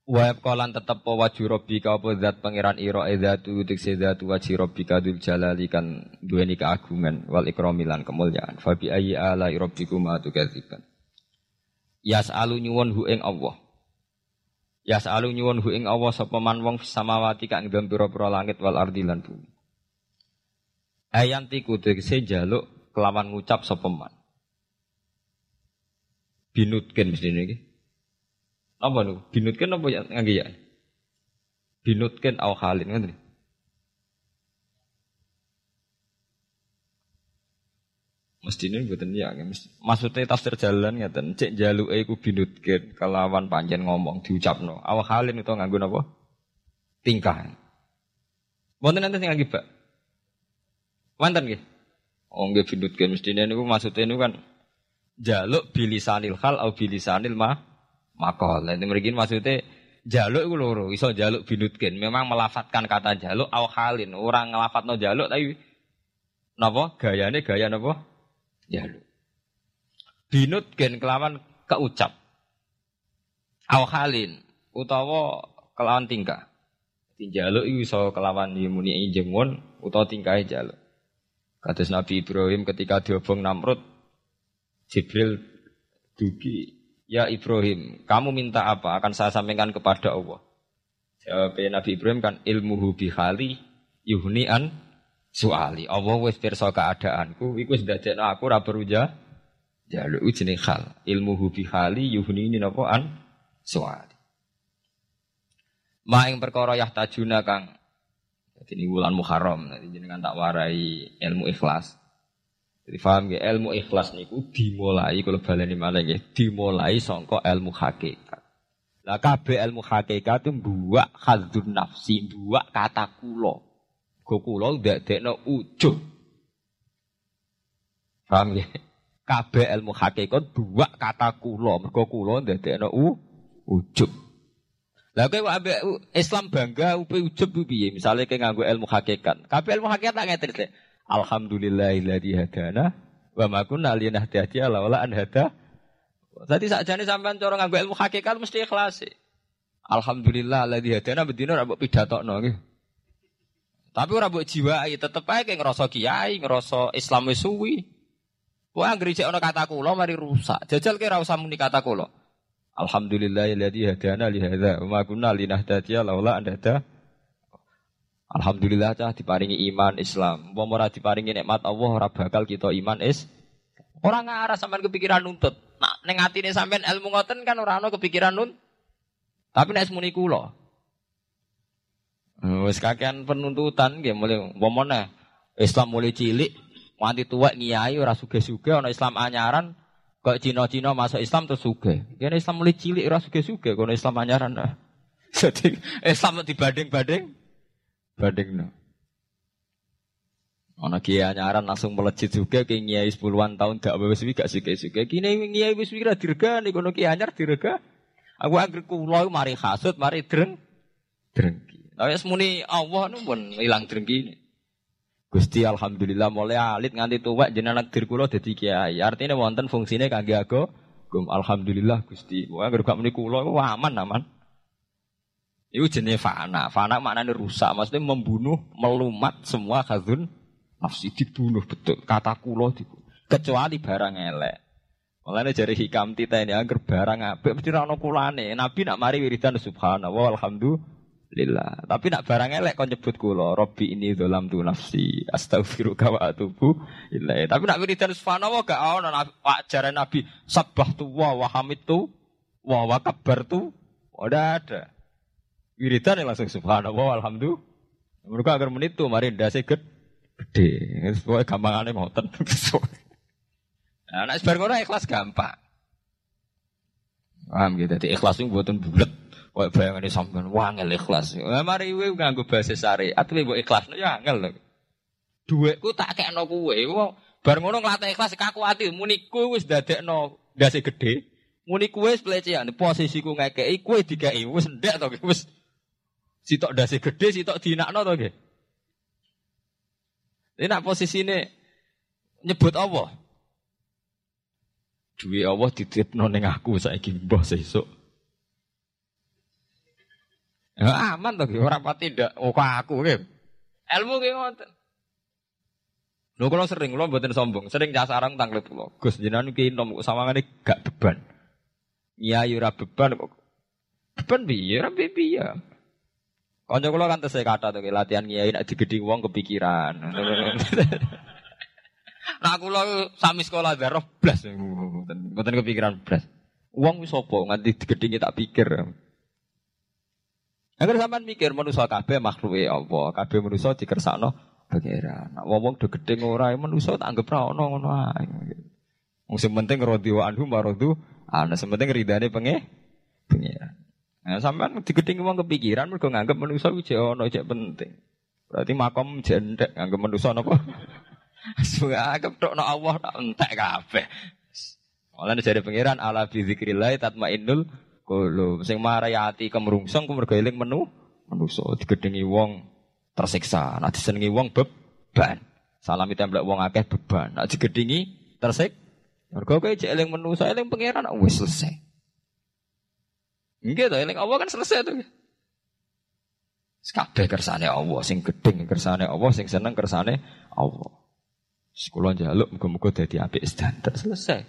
Speaker 1: Wa kolan tetep po waju rabbika apa zat pangeran ira edzatu utik sedatu waji rabbika dul jalali kan duweni keagungan wal ikrami lan kemuliaan. Fa bi ayyi ala rabbikuma tukadziban. Yas'alu nyuwun hu ing Allah. Ya selalu nyuwun hu ing Allah sapa man wong samawati kang dalem pira-pira langit wal ardi lan bumi. Ayanti kudu jaluk kelawan ngucap sapa man. Binutken mesti niki. Apa niku? Binutken apa ya ngangge ya? Binutken au halin ngoten. Mesti ini buatan ya, maksudnya tafsir jalan ya, dan cek jalu iku binutkin kelawan panjen ngomong diucapno. Awak halin itu nganggo apa? Tingkah. Buatan nanti tinggal gibak. Mantan gitu. Oh nggih binutkin mestine niku maksudnya ini kan jaluk bilisanil hal au bilisanil ma makol. Nanti mriki maksudnya jaluk iku loro, iso jaluk binutkin. Memang melafatkan kata jaluk au halin. Orang ngelafatno jaluk tapi napa gayane gaya napa? jaluk. Binut gen kelawan keucap. Awhalin utawa kelawan tingkah. Tinjaluk itu iso kelawan yumuni jengon utawa tingkah jaluk. Kados Nabi Ibrahim ketika diobong Namrud, Jibril dugi, ya Ibrahim, kamu minta apa? Akan saya sampaikan kepada Allah. Jawab Nabi Ibrahim kan ilmuhu bihali yuhni an suali. Allah wis pirsa keadaanku, iku wis dadekno aku ora perlu ja jaluk jenenge hal. Ilmuhu bihali yuhni ini napa an suali. Ma ing perkara yahtajuna kang jadi ini bulan Muharram, nanti jenengan tak warai ilmu ikhlas. Jadi paham ya, ilmu ikhlas niku dimulai kalau baleni malah ya, dimulai songko ilmu hakikat. Lah kabeh ilmu hakikat itu buak hadzun nafsi, buak kata kulo. Go kulo ndadekno ujub. Paham ya? Kabeh ilmu hakikat buak kata kulo, mergo kulo ndadekno ujub. Lah kowe Islam bangga upe ujub piye? Misale kowe nganggo ilmu hakikat. Kabeh ilmu hakikat tak ngerti. Alhamdulillahilladzi hadana wa ma kunna linahtadiya laula an hada. Dadi sakjane sampean cara nganggo ilmu hakikat mesti ikhlas. Alhamdulillah alladzi hadana bedino ora mbok pidatokno nggih. Tapi ora mbok jiwai tetep ae ngrasa kiai, ngrasa Islam wis suwi. Kowe anggere ana kata kula mari rusak. Jajal ke ora usah muni kata kula. Alhamdulillahilladzi hadana li hadza wa ma kunna linahtadiya laula an hada. Alhamdulillah cah diparingi iman Islam. Umpama ora diparingi nikmat Allah ora bakal kita iman is. Ora ngarah sampean kepikiran nuntut. Nah, ning atine sampean ilmu ngoten kan ora ana kepikiran nuntut. Tapi nek muni kula. Wis kakean penuntutan nggih mulai umpama Islam mulai cilik nganti tuwek ngiyai ora sugih-sugih ana Islam anyaran Kok Cina-Cina masuk Islam terus suge. Kene Islam mulai cilik ora suge-suge kono Islam anyaran. Nah. Jadi Islam dibanding-banding banding no. Ana kiai anyaran langsung melejit juga ke kiai sepuluhan tahun gak wis gak suge-suge. Kini kiai wis kira dirgani kono kiai anyar dirga. Aku anggere kula mari hasud, mari dreng drengki. Tapi semuni Allah nu pun ilang drengki. Gusti alhamdulillah mulai alit nganti tuwek jenengan nakdir kula dadi kiai. Artinya wonten fungsine kangge aku Gum alhamdulillah Gusti. Wah gak muni kula aman aman. Itu jenis fana. Fana maknanya rusak, maksudnya membunuh, melumat semua khazun nafsi dibunuh betul. Kata kulo dibunuh. Kecuali barang elek. Mulane jari hikam tita ini agar barang apik mesti ra ono kulane. Nabi nak mari wiridan subhanallah alhamdulillah lillah. Tapi nak barang elek kau nyebut kula, Robbi ini dalam tu nafsi, astaghfiruka wa atubu ilaih. Tapi nak wiridan subhanallah gak ono ajaran Nabi sabah tu wa wa hamid tu wa wa kabar tu. Udah ada. Wiridan langsung subhanallah alhamdulillah. Mereka agar menit tu mari ndase gede. Gede. Semua gampangane moten. Nah, nak sebar ikhlas gampang. Paham gitu. Jadi ikhlas itu buatan bulat. Wah bayangan ini sampean wangel ikhlas. Nah, mari kowe nganggo bahasa syariat kowe mbok ikhlas ya angel lho. Dhuwitku tak kekno kowe. Bar ngono nglatih ikhlas kaku ati muni kowe wis dadekno ndase gedhe. Muni kowe wis pelecehan posisiku ngekeki kowe dikeki wis ndek to wis sitok ndase gedhe sitok dinakno to nggih. Ini nak posisine nyebut Allah. Duwe Allah dititipno ning aku saiki mbah sesuk. Ya, aman to ora pati ndak aku nggih. Ilmu ki ngoten. Lho kalau sering kula mboten sombong, sering jasarang tanglet kula. Gus jenengan ki nom sawangane gak beban. Iya ora beban kok. Beban piye? Ora piye. Kanca kula kan tesih kata to latihan kiai nek digedhi wong kepikiran. nah kula sami sekolah darah blas mboten kepikiran blas. Wong wis sapa nganti digedhi tak pikir. Agar sampean mikir manusia kabeh makhluke Allah, kabeh manusia dikersakno pangeran. Nek wong do gedhe ora manusia tak anggap ra ono ngono ae. Wong sing penting radhi wa anhu maradu, ana sing penting ridane penge pangeran. Nah, sampean digedhe wong kepikiran mergo nganggep manusia iki ono cek penting. Berarti makom jendek nganggep manusia napa? Anggap tok no Allah tak entek kabeh. Mulane jare pangeran ala bi zikrillah tatmainnul Kulo sing marai ati kemrungsung ku mergo eling menu manusa digedhengi wong tersiksa. Nek disenengi wong beban. Salami templek wong akeh beban. Nek digedhengi tersik mergo kowe cek eling manusa eling pangeran wis selesai. Nggih to eling Allah kan selesai tuh. Kabeh kersane Allah, sing gedeng kersane Allah, sing seneng kersane Allah. Sekolah jaluk muga-muga dadi apik standar selesai.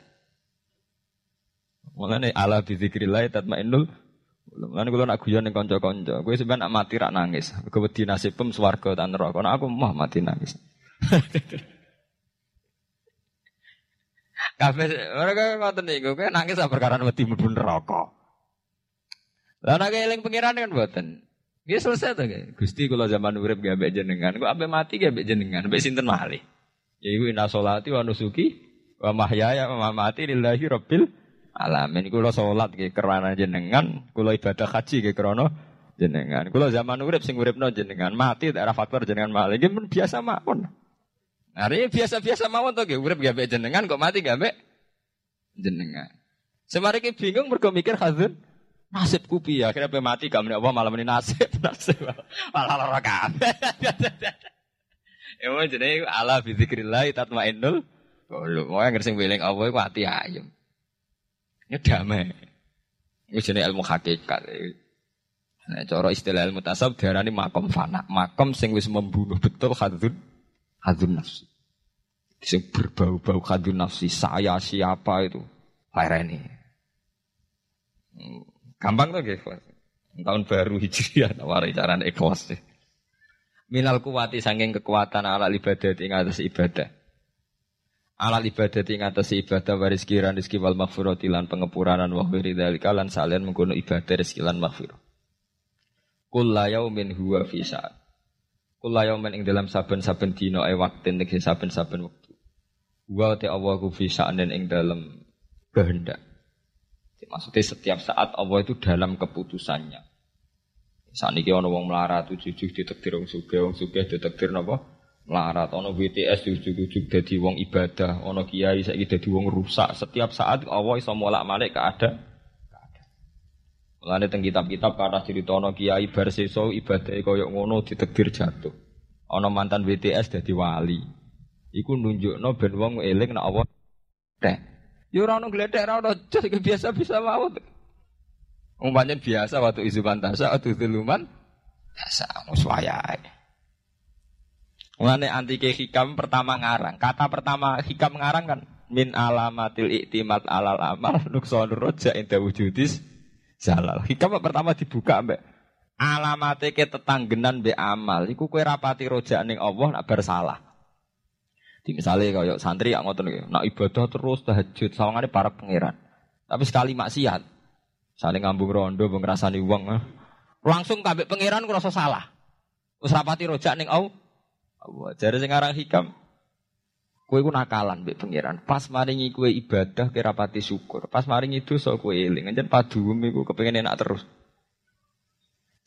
Speaker 1: Mulane ala bi zikrillah tatmainnul Lan kula nak guyon ning kanca-kanca, kowe sampean nak mati rak nangis. Kowe wedi nasibem swarga ta neraka. Nek aku mah mati nangis. Kabeh mereka ngoten niku, kowe nangis perkara wedi mlebu neraka. Lah nek eling pengiran kan mboten. Ya selesai kayak. Gusti kalau zaman urip gak ambek jenengan, kok ambek mati gak ambek jenengan, ambek sinten malih. Ya iku inna sholati wa nusuki wa mahyaya wa mamati lillahi rabbil alamin. Kula salat ke kerana jenengan, kula ibadah haji ke krana jenengan. Kula zaman urip sing uripno jenengan, mati daerah faktor jenengan malih. Pun biasa mawon. Ini biasa-biasa mawon to nggih, urip gak jenengan kok mati gak ambek jenengan. Semari bingung mergo mikir Nasibku piye? Akhirnya pe mati gak Allah malam ini nasib, nasib. Malah lara kabeh. Ya mau jenenge ala bi zikrillah tatmainnul qulub. Mau yang sing weling Allah iku ati ayem. Ya damai. Ini jenenge ilmu hakikat. Nah, cara istilah ilmu tasawuf diarani makom fana. Makom sing wis membunuh betul hadun hadun nafsi. Sing berbau-bau hadun nafsi. Saya siapa itu? Laireni. Gampang tuh gitu. Tahun baru hijriah nawari cara ikhlas sih. Minal kuwati sanging kekuatan ala ibadah ing atas ibadah. Ala ibadah ing atas ibadah waris kiran rizki wal maghfirati pengepuranan wa khiri dzalika lan salian mengkono ibadah rizki lan maghfirah. Kulla yaumin huwa fi sa'at. Kulla yaumin ing dalam saben-saben dina e waktin ing saben-saben wektu. Wa ta Allah ku fi ing dalam kehendak. Maksudnya setiap saat Allah itu dalam keputusannya. Saat ini ono wong melarat tujuh ditektir wong suge, wong suge ditektir napa? Melarat. Ono BTS tujuh-tujuh jadi wong ibadah. Ono kiai saya jadi wong rusak. Setiap saat Allah iso molak malik ke ada. Mulane teng kitab-kitab kata cerita ono kiai bar ibadah koyo ngono ditektir jatuh. Ono mantan BTS jadi wali. Iku nunjukno ben wong eling nek Allah teh. Ya ora ono gledek ora ono jos biasa bisa mau. Umpamanya biasa waktu isu pantasa waktu tuluman biasa mus wayahe. Mulane antike hikam pertama ngarang. Kata pertama hikam ngarang kan min alamatil iktimat alal amal nukson roja inda wujudis jalal. Hikam pertama dibuka mbak alamate ke tetanggenan be amal iku kue rapati roja ning Allah nak bersalah. Di misalnya kaya santri yang ngotot nih, nak ibadah terus tahajud, sawangane para pangeran. Tapi sekali maksiat, saling ngambung rondo, ngrasani uang, eh. langsung kabeh pangeran ngerasa salah. Wis rapati rojak ning au. Allah, jare sing aran hikam. Kowe ku nakalan mbek pangeran. Pas maringi kowe ibadah kira pati syukur. Pas maringi dosa kowe eling. Anjen paduem iku kepengin enak terus.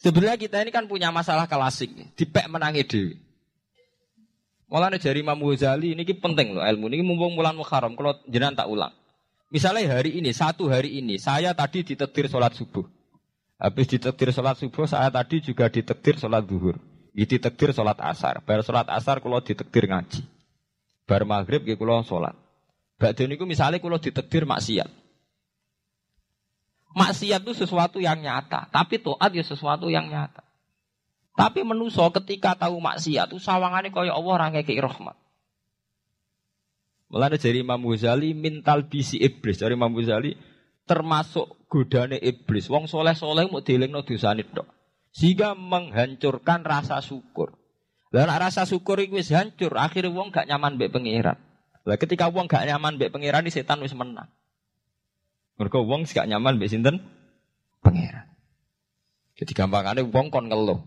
Speaker 1: Sebenarnya kita ini kan punya masalah klasik, dipek menangi dewi. Mulane jari Imam Ghazali ini penting loh ilmu ini mumpung bulan Muharram kalau jenengan tak ulang. Misalnya hari ini satu hari ini saya tadi ditetir sholat subuh. Habis ditetir sholat subuh saya tadi juga ditetir sholat duhur. Ditetir sholat asar. Bar sholat asar kalau ditetir ngaji. Bar maghrib gitu kalau sholat. Badhe niku misalnya kalau ditetir maksiat. Maksiat itu sesuatu yang nyata, tapi toat ya sesuatu yang nyata. Tapi menuso ketika tahu maksiat itu sawangane kaya Allah ora ngekeki rahmat. Mulane dari Imam Ghazali mintal bisi iblis. Dari Imam Ghazali termasuk godane iblis. Wong soleh-soleh mau dielingno dosane tok. Sehingga menghancurkan rasa syukur. Lah rasa syukur itu wis hancur, akhirnya wong gak nyaman mbek pangeran. Lah ketika wong gak nyaman mbek pangeran, setan wis menang. Mergo wong gak nyaman mbek sinten? Pangeran. Jadi gampangane wong kon ngeluh.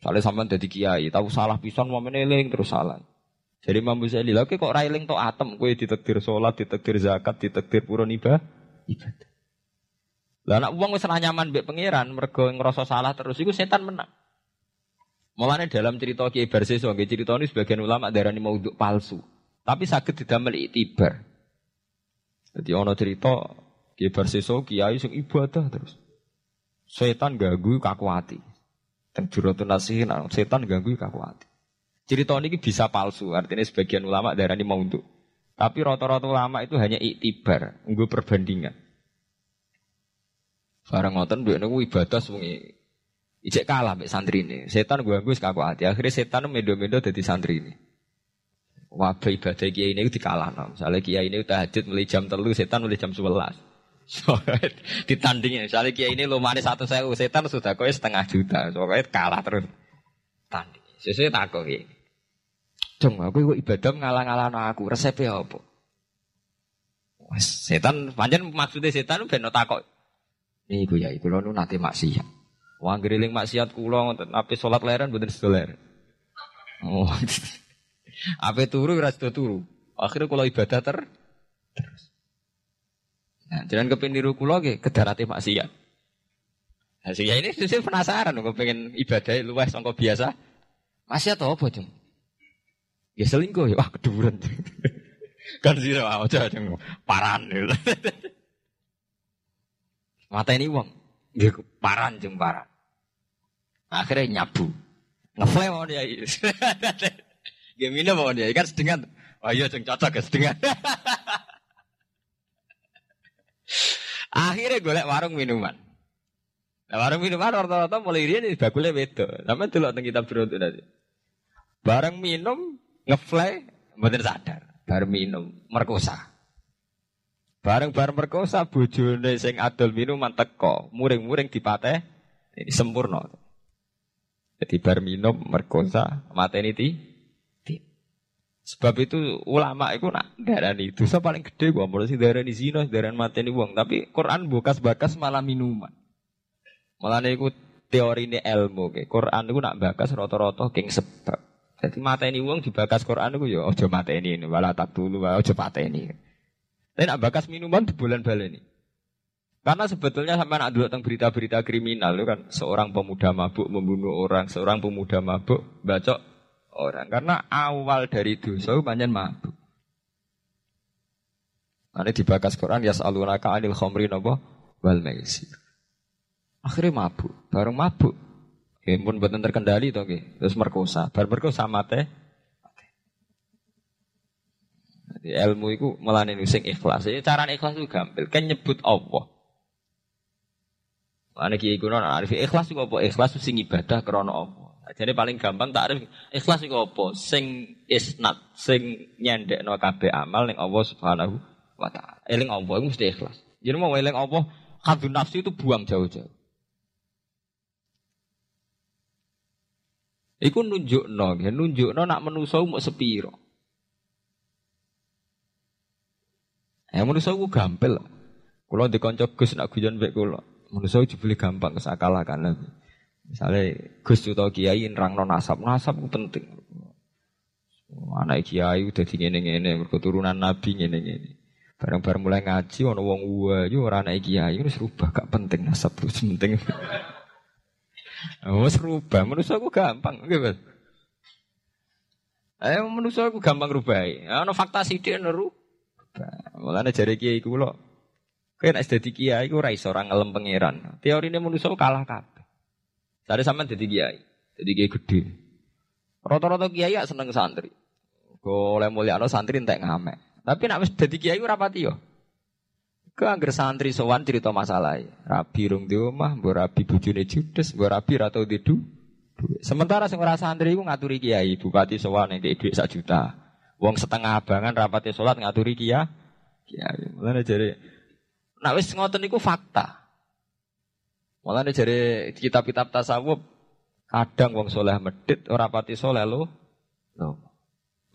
Speaker 1: Soalnya sampean jadi kiai, tahu salah pisan mau meneling terus salah. Jadi Imam Ghazali, lagi kok railing to atem, kue ditektir sholat, ditektir zakat, ditektir pura ibadah. Ibadah. Lah anak uang wis nyaman mbek pangeran, mergo ngerasa salah terus iku setan menang. Mulane dalam cerita Kiai Barseso, cerita ini sebagian ulama darani mau untuk palsu. Tapi sakit didamel itibar. Jadi ono cerita Kiai Barseso kiai sing ibadah terus. Setan ganggu kakuati. Dan juratun nasihin, setan ganggu kakuati. Cerita ini bisa palsu, artinya sebagian ulama darah ini mau untuk. Tapi rata-rata ulama itu hanya iktibar, nggak perbandingan. Barang ngoten duwe niku ibadah sewengi ijek kalah mbek santri ini. Setan gue gue kaku hati. Akhirnya setan mendo-mendo jadi santri ini. Wabah ibadah kiai ini dikalah. Misalnya kiai ini tahajud mulai jam telu, setan mulai jam sebelas. Ditandingin. Misalnya kiai ini lumane satu saya setan sudah kau setengah juta. Soalnya kalah terus tanding. Sesuai tak kau kiai. Cung, aku ibadah ngalah-ngalah aku. Resepnya apa? setan panjang maksudnya setan ben takok. Niku ya iku lho nate maksiat. Wong griling maksiat kula ngoten ape salat leren mboten sedoler. Oh. ape turu ora turu. Akhirnya kula ibadah ter terus. Nah, jangan kepengin niru kula nggih kedarate maksiat. Nah, sehingga ini saya penasaran kok pengen ibadah luwes sangka biasa. Maksiat apa, Cung? Ya selingkuh ya, wah keduren. kan zero aja jeng paran. Mata ini uang dia paran jeng paran. Akhirnya nyabu. Ngefly mau dia. Ini mau dia. Kan sedengan. Oh iya jeng cocok ya sedengan akhirnya golek warung minuman nah, warung minuman rata-rata mulai ini bakulnya beda sama dulu tentang kitab beruntung tadi bareng minum ngefly mboten sadar bar minum merkosa. Bareng-bareng merkosa bojone sing adol minuman teko, muring-muring dipateh ini sempurna. Jadi bar minum merkosa mateni ti. Sebab itu ulama itu nak darani dosa paling gede gua mulai sih darani zina, darani mateni wong, tapi Quran bekas-bekas malah minuman. Malah niku teori ini ilmu, ke Quran itu nak bakas roto-roto king sebab. Jadi mata ini uang dibakas Quran itu ya ojo mata ini, wala tak dulu, ojo mata ini. Tapi nak bakas minuman di bulan ini. Karena sebetulnya sama nak dulu tentang berita-berita kriminal itu kan seorang pemuda mabuk membunuh orang, seorang pemuda mabuk bacok orang. Karena awal dari dosa banyak mabuk. Nanti dibakas Quran ya salunaka anil khomri nopo wal maisir. Akhirnya mabuk, bareng mabuk Ya pun buatan terkendali toh Terus merkosa. Bar merkosa mate. Jadi ilmu itu melani sing ikhlas. Jadi cara ikhlas itu gampil. Kan nyebut Allah. Mana kiai kuno arif ikhlas itu apa? Ikhlas itu sing ibadah krono Allah. Jadi paling gampang tak arif ikhlas itu apa? Sing isnat, sing nyendek no kabe amal ning Allah subhanahu wa taala. Eling Allah itu mesti ikhlas. Jadi mau eling Allah, kadun nafsu itu buang jauh-jauh. Iku nunjukno, ya nunjukno nak menuso mau sepiro. Ya menuso ku gampil. Kulo dikonco Gus nak guyon mbek kulo. Menuso dibeli gampang kesakalakan. Misalnya Gus utawa Kiai nerangno nasab, nasab ku penting. Anak Kiai udah di ngene-ngene, keturunan Nabi ngene-ngene. Bareng-bareng mulai ngaji ono wong yo ora anak Kiai wis rubah gak penting nasab terus penting. Oh, serubah. Manusia aku gampang, gitu. Eh, manusia aku gampang rubah. Ano fakta sidik neru. Mulane jari kiai iku lho. Kayak nek dadi kiai ora iso ora ngelem pangeran. Teorine manusia kalah kabeh. Sare sampean dadi kiai. Dadi kiai gede. Rata-rata kiai ya seneng santri. Golek mulyano santri entek ngamek. Tapi nek wis dadi kiai ora pati yo. Ke angger santri sowan cerita masalah. Rabi rung di omah, mbok rabi bojone judes, mbok rabi ra tau didu. Sementara sing ora santri iku ngaturi kiai, bupati sowan nek dhuwit sak juta. Wong setengah abangan rapati salat ngaturi kia. Kiai. Mulane jare nek wis ngoten iku fakta. Mulane jare kitab-kitab tasawuf kadang wong soleh medit ora pati soleh lo. Loh.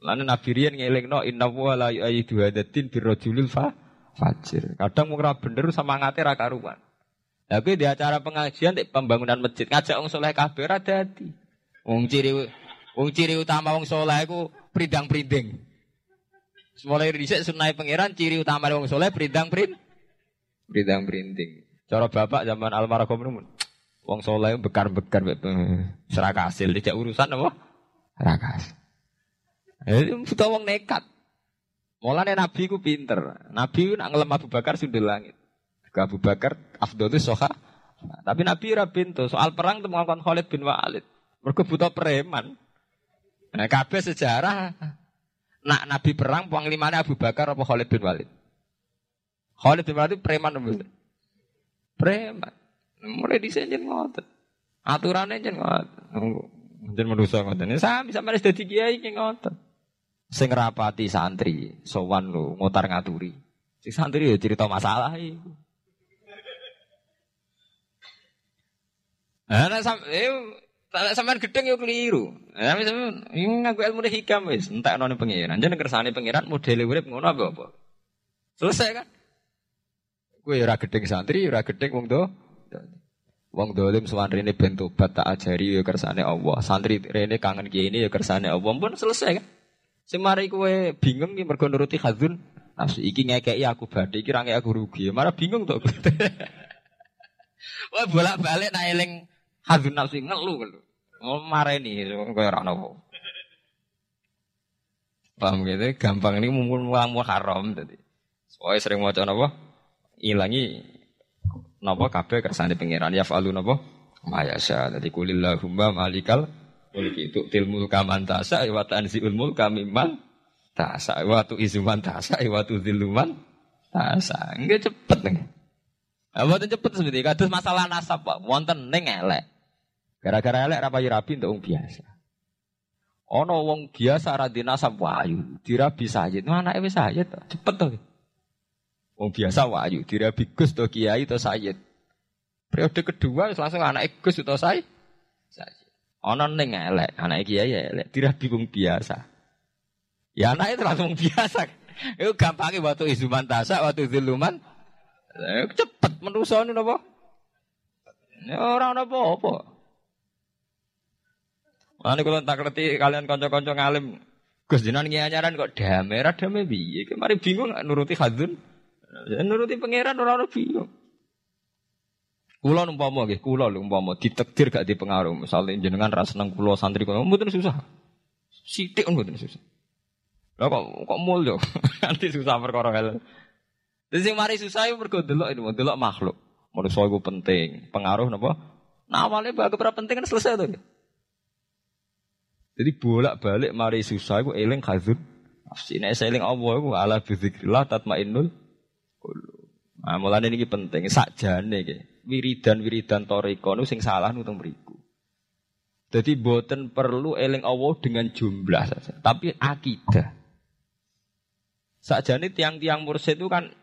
Speaker 1: Mulane Nabi riyen ngelingno inna wa la yu'ayyidu hadatin birrajulil fa fajir. Kadang mung bener sama ngate ra karuan. Tapi di acara pengajian di pembangunan masjid ngajak wong soleh kabeh ra dadi. Wong ciri wong ciri utama wong soleh iku pridang-priding. Mulai dhisik sunai pangeran ciri utama wong soleh pridang prid pridang printing. Cara bapak zaman almarhum numun. Wong soleh bekar-bekar serak hasil tidak urusan apa? Rakas. Eh, butuh wong nekat. Mulane Nabi ku pinter. Nabi ku nak ngelem Abu Bakar sundul langit. Ke Abu Bakar afdhalu soha. Tapi Nabi ora pintu. Soal perang temu ngakon Khalid bin Walid. Mergo butuh preman. Nah, kabeh sejarah nak Nabi perang panglimane Abu Bakar apa Khalid bin Walid? Khalid bin Walid preman mboten? Preman. Mulai ngotot, jeneng aja ngotot, oh, jeneng ngoten. manusia manusa ini Sami bisa wis dadi kiai ki ngoten. Sing rapati santri sowan lu ngotar ngaturi. Si santri ya cerita masalah iku. Ana sam eh sampean gedeng yuk keliru. misalnya ini ngaku ilmu hikam wes, entah ning pengiran. Jeneng kersane pengiran, modele urip ngono apa apa. Selesai kan? Gue ora gedeng santri, ora gedeng wong do. Wong dolim suwanrene ben tobat tak ajari ya kersane Allah. Santri rene kangen kiai ini ya kersane Allah. Pun selesai kan? Semari kue bingung nih mergo nuruti khazun nafsu iki ngekeki aku badhe iki ra aku rugi. Marah bingung tuh. Wah bolak-balik nak eling khazun nafsu ngelu ngelu. Oh mareni koyo ora nopo. Paham gitu? Gampang ini mumpun mulang haram tadi. Soalnya sering mau apa? Ilangi napa kabeh kersane pangeran. Ya falu napa mayasa dadi kulillahumma malikal mulki. Itu tilmul kaman tasa wa tanziul mulka mimman tasa wa tu izuman tasa wa tu ziluman tasa enggak cepet nih Apa cepet seperti kados masalah nasab Pak. Wonten ning elek. Gara-gara elek rapi rapi untuk wong biasa. Ono wong biasa ra nasab wayu dirabi sayid anake wis sayid cepet to Wong biasa wayu, dirabi Gus to Kiai to Sayyid. Periode kedua langsung anak Gus to Sayyid. Sayyid. Ana ning elek, anak Kiai ya elek, dirabi wong biasa. Ya anak itu langsung biasa. Itu gampangnya waktu izuman tasa, waktu ziluman. Cepet menusa ini apa? Orang apa-apa. Mana kalau tak ngerti kalian konco-konco ngalim Gus jinan nyanyaran kok damai, damai biye. Kemarin bingung nuruti hadun. Ya, nuruti pangeran ora ono bingung. Kula umpama nggih, kula lho umpama ditakdir gak dipengaruh. Misalnya jenengan ra seneng kula santri kula mboten susah. Sithik mboten susah. Lah kok kok mulya? Nanti susah perkara hal. Sing mari susah iku mergo delok itu, delok makhluk. Manusa iku penting, pengaruh napa? Nah awalnya bagus berapa penting kan selesai tuh. Jadi bolak-balik mari susah iku eling khazun. Nafsi nek eling Allah iku ala bizikrillah tatmainnul Nah, mulane ini penting sakjane iki. Wiridan-wiridan toriko nu sing salah nutang beriku. Jadi boten perlu eling Allah dengan jumlah saja, tapi akidah. Sakjane tiang-tiang mursyid itu kan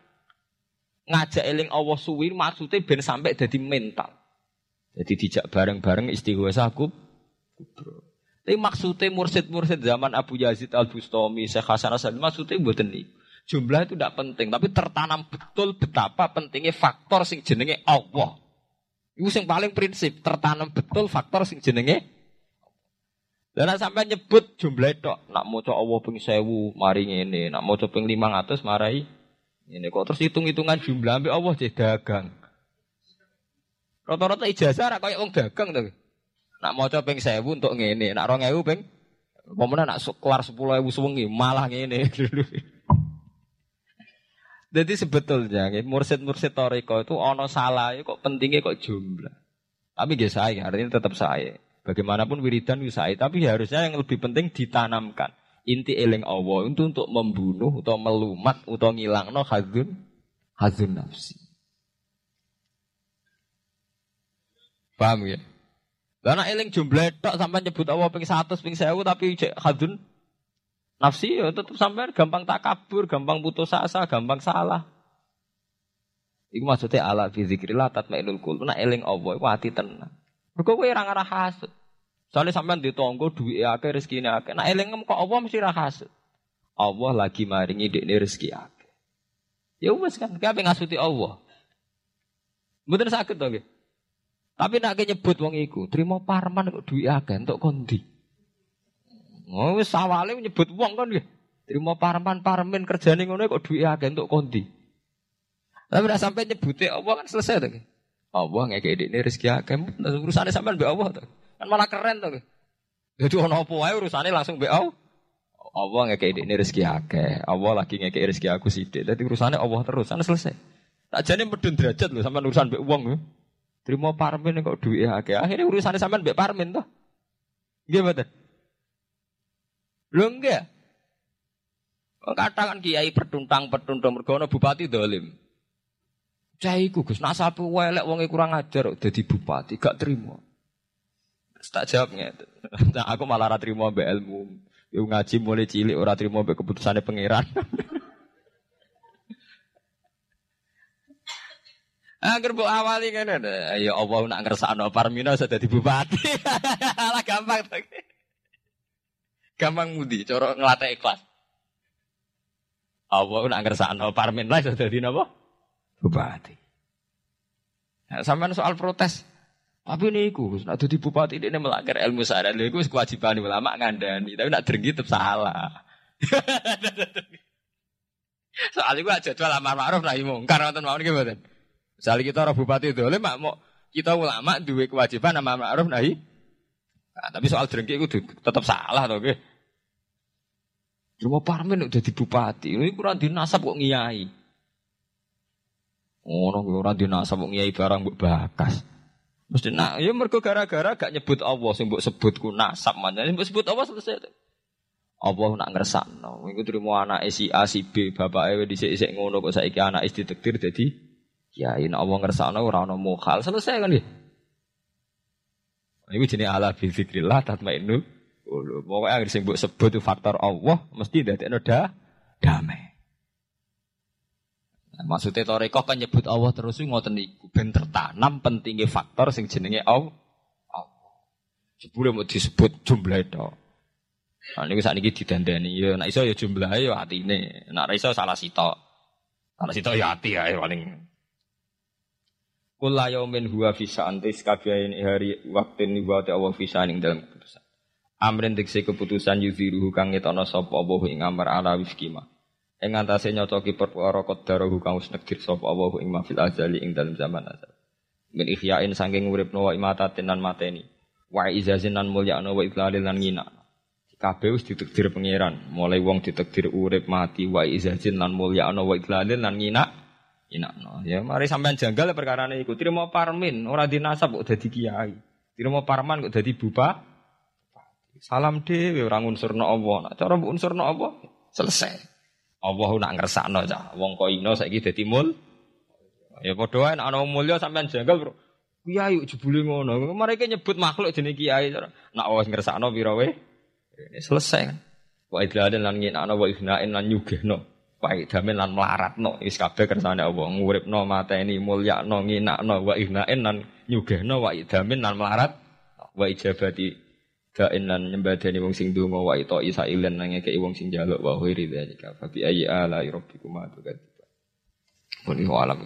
Speaker 1: ngajak eling Allah suwi maksudnya ben sampai jadi mental. Jadi dijak bareng-bareng istighosa kubro. Tapi maksudnya mursid-mursid zaman Abu Yazid Al-Bustami, Syekh Hasan Asad, maksudnya buatan ini. Jumlah itu tidak penting, tapi tertanam betul betapa pentingnya faktor sing jenenge Allah. Itu yang paling prinsip, tertanam betul faktor sing jenenge dan sampai nyebut jumlah itu, nak mau coba Allah ping sewu, mari ini, nak mau coba ping lima ratus, marai ini kok terus hitung hitungan jumlah ambil Allah jadi dagang. Rata-rata ijazah rak kayak wong dagang tuh. Nak mau coba ping sewu untuk ini, nak rong ewu ping, pemenang nak keluar sepuluh ewu sewengi, malah ini. Jadi sebetulnya mursid-mursid toriko itu ono salah kok pentingnya kok jumlah. Tapi gak saya, artinya tetap saya. Bagaimanapun wiridan itu saya, tapi harusnya yang lebih penting ditanamkan. Inti eling Allah itu untuk membunuh atau melumat atau ngilang no hadun hadun nafsi. Paham ya? Karena eling jumlah tok sampai nyebut Allah ping satu, ping sewu tapi hadun Nafsi ya tetap sampai gampang tak kabur, gampang putus asa, gampang salah. Iku maksudnya ala fi zikrillah tatmainul qulub. Nek eling Allah iku ati tenang. Mergo kowe ora ngarah hasud. Soale sampean ditonggo duwe akeh rezekine akeh. Nek eling kok Allah mesti ra hasud. Allah lagi maringi dekne rezeki akeh. Ya wis kan, kabeh ngasuti Allah. Mboten sakit to nggih. Tapi nek nyebut wong iku, trimo parman kok duwe akeh entuk kondi. Oh, wis awale nyebut wong kan nggih. Terima parman-parmen kerjane ngono kok duwe akeh entuk kondi. Tapi ora sampai nyebute Allah kan selesai to. Allah ngekek ini rezeki akeh. Urusane sampean mbek Allah to. Kan malah keren to. Jadi ono apa wae urusane langsung mbek Allah. Allah ngekek ini rezeki akeh. Allah lagi ngekek rezeki aku sithik. Dadi urusane Allah terus. Kan selesai. Tak jane medun derajat lho sampean urusan mbek wong. Terima parmen kok duwe akeh. Akhirnya urusane sampean mbek parmen to. Nggih mboten? Lho enggak. Katakan kiai pertuntang pertuntang mergono bupati dolim. Cai ku Gus, nak wonge kurang ajar jadi bupati, gak terima. Tak jawabnya. Nah, aku malah ora terima mbek ilmu. Yo ngaji mulai cilik ora terima mbek keputusane pangeran. Angger mbok awali kan ya Allah nak ngersakno Parmina sudah di bupati. Lah gampang to. Gampang mudi cara nglatih ikhlas. Allah nak ngersakno Parmin lah sudah di napa? Bupati. Nah, sampean soal protes. Tapi ini iku, nak jadi bupati ini melanggar ilmu syariat. Lha iku kewajiban ulama ngandani, tapi nak drengki tetap salah. Soal itu aja jual amar ma'ruf nahi mungkar ngoten mawon nggih mboten. Misalnya kita orang bupati itu, mak mau kita ulama duwe kewajiban amar ma'ruf nahi. Nah, tapi soal drengki itu tetap salah to Cuma parmen udah di bupati, ini kurang dinasab kok ngiyai. Oh, ora dinasab kok ngiyai barang mbok bakas. Mesti nak, ya mergo gara-gara gak nyebut Allah sing mbok sebut ku nasab manjane mbok sebut Allah selesai. Allah nak ngersakno. Iku trimo anak si A si B, bapake dhisik-isik ngono kok saiki anak istri ditektir dadi ya ini Allah ngersakno ora ono mukhal. Selesai kan nggih. Iku jenenge ala bi zikrillah tatmainnu qulub. Pokoke anggere sing sebut itu faktor Allah mesti dadekno da damai. Nah, maksudnya toreko kan nyebut Allah terus ngoten niku ben tertanam pentingnya faktor sing jenenge Allah. Jebule mau disebut jumlah itu. Nah niku sakniki didandani ya nek iso ya jumlahe ya atine. Nek ora iso salah sitok. Salah sitok ya ati ae paling. Kula yaumin huwa fi sa'antis kabiyain hari waktin ni wa Allah fi ing dalam. Amrin diksi keputusan yuziruhu kang ngetono sapa Allah ing amar ala wifkima. Ing antase nyocoki perkara qadarahu kang wis negdir sapa Allah ing mafil azali ing dalam zaman azal. Min ikhyain saking uripno wa imatatin lan mateni. Wa izazin lan mulyakno wa iklalil lan nginakno. Kabeh wis ditakdir pangeran, mulai wong ditakdir urip mati wa izazin lan ana wa iklalin lan nginak inakno. Ya mari sampean janggal perkara ini iku. Trimo parmin ora dinasab kok dadi kiai. Trimo parman kok dadi bupa. Salam dhewe ora ngunsurno Allah. Nak cara mbok unsurno Allah selesai. Allah nak ngersakno cah. Wong kok ino saiki dadi mul. Ya padha wae nek ana mulya sampean janggal kiai jebule ngono. Mereka nyebut makhluk jenenge kiai. Nak wis ngersakno pira wae ini selesai kan. Wa idlalan lan nginakno wa ifnain lan nyugihno. Wa idamin lan melaratno. Wis kabeh kersane Allah. Nguripno mateni mulyakno nginakno wa ifnain lan nyugihno wa idamin lan melarat. Wa ijabati dain lan nyembadani wong sing donga wa ito isailan lan ngekeki wong sing njaluk wa khairi dzalika. Fa bi ayyi ala rabbikum tukadzibun. Wallahu alam.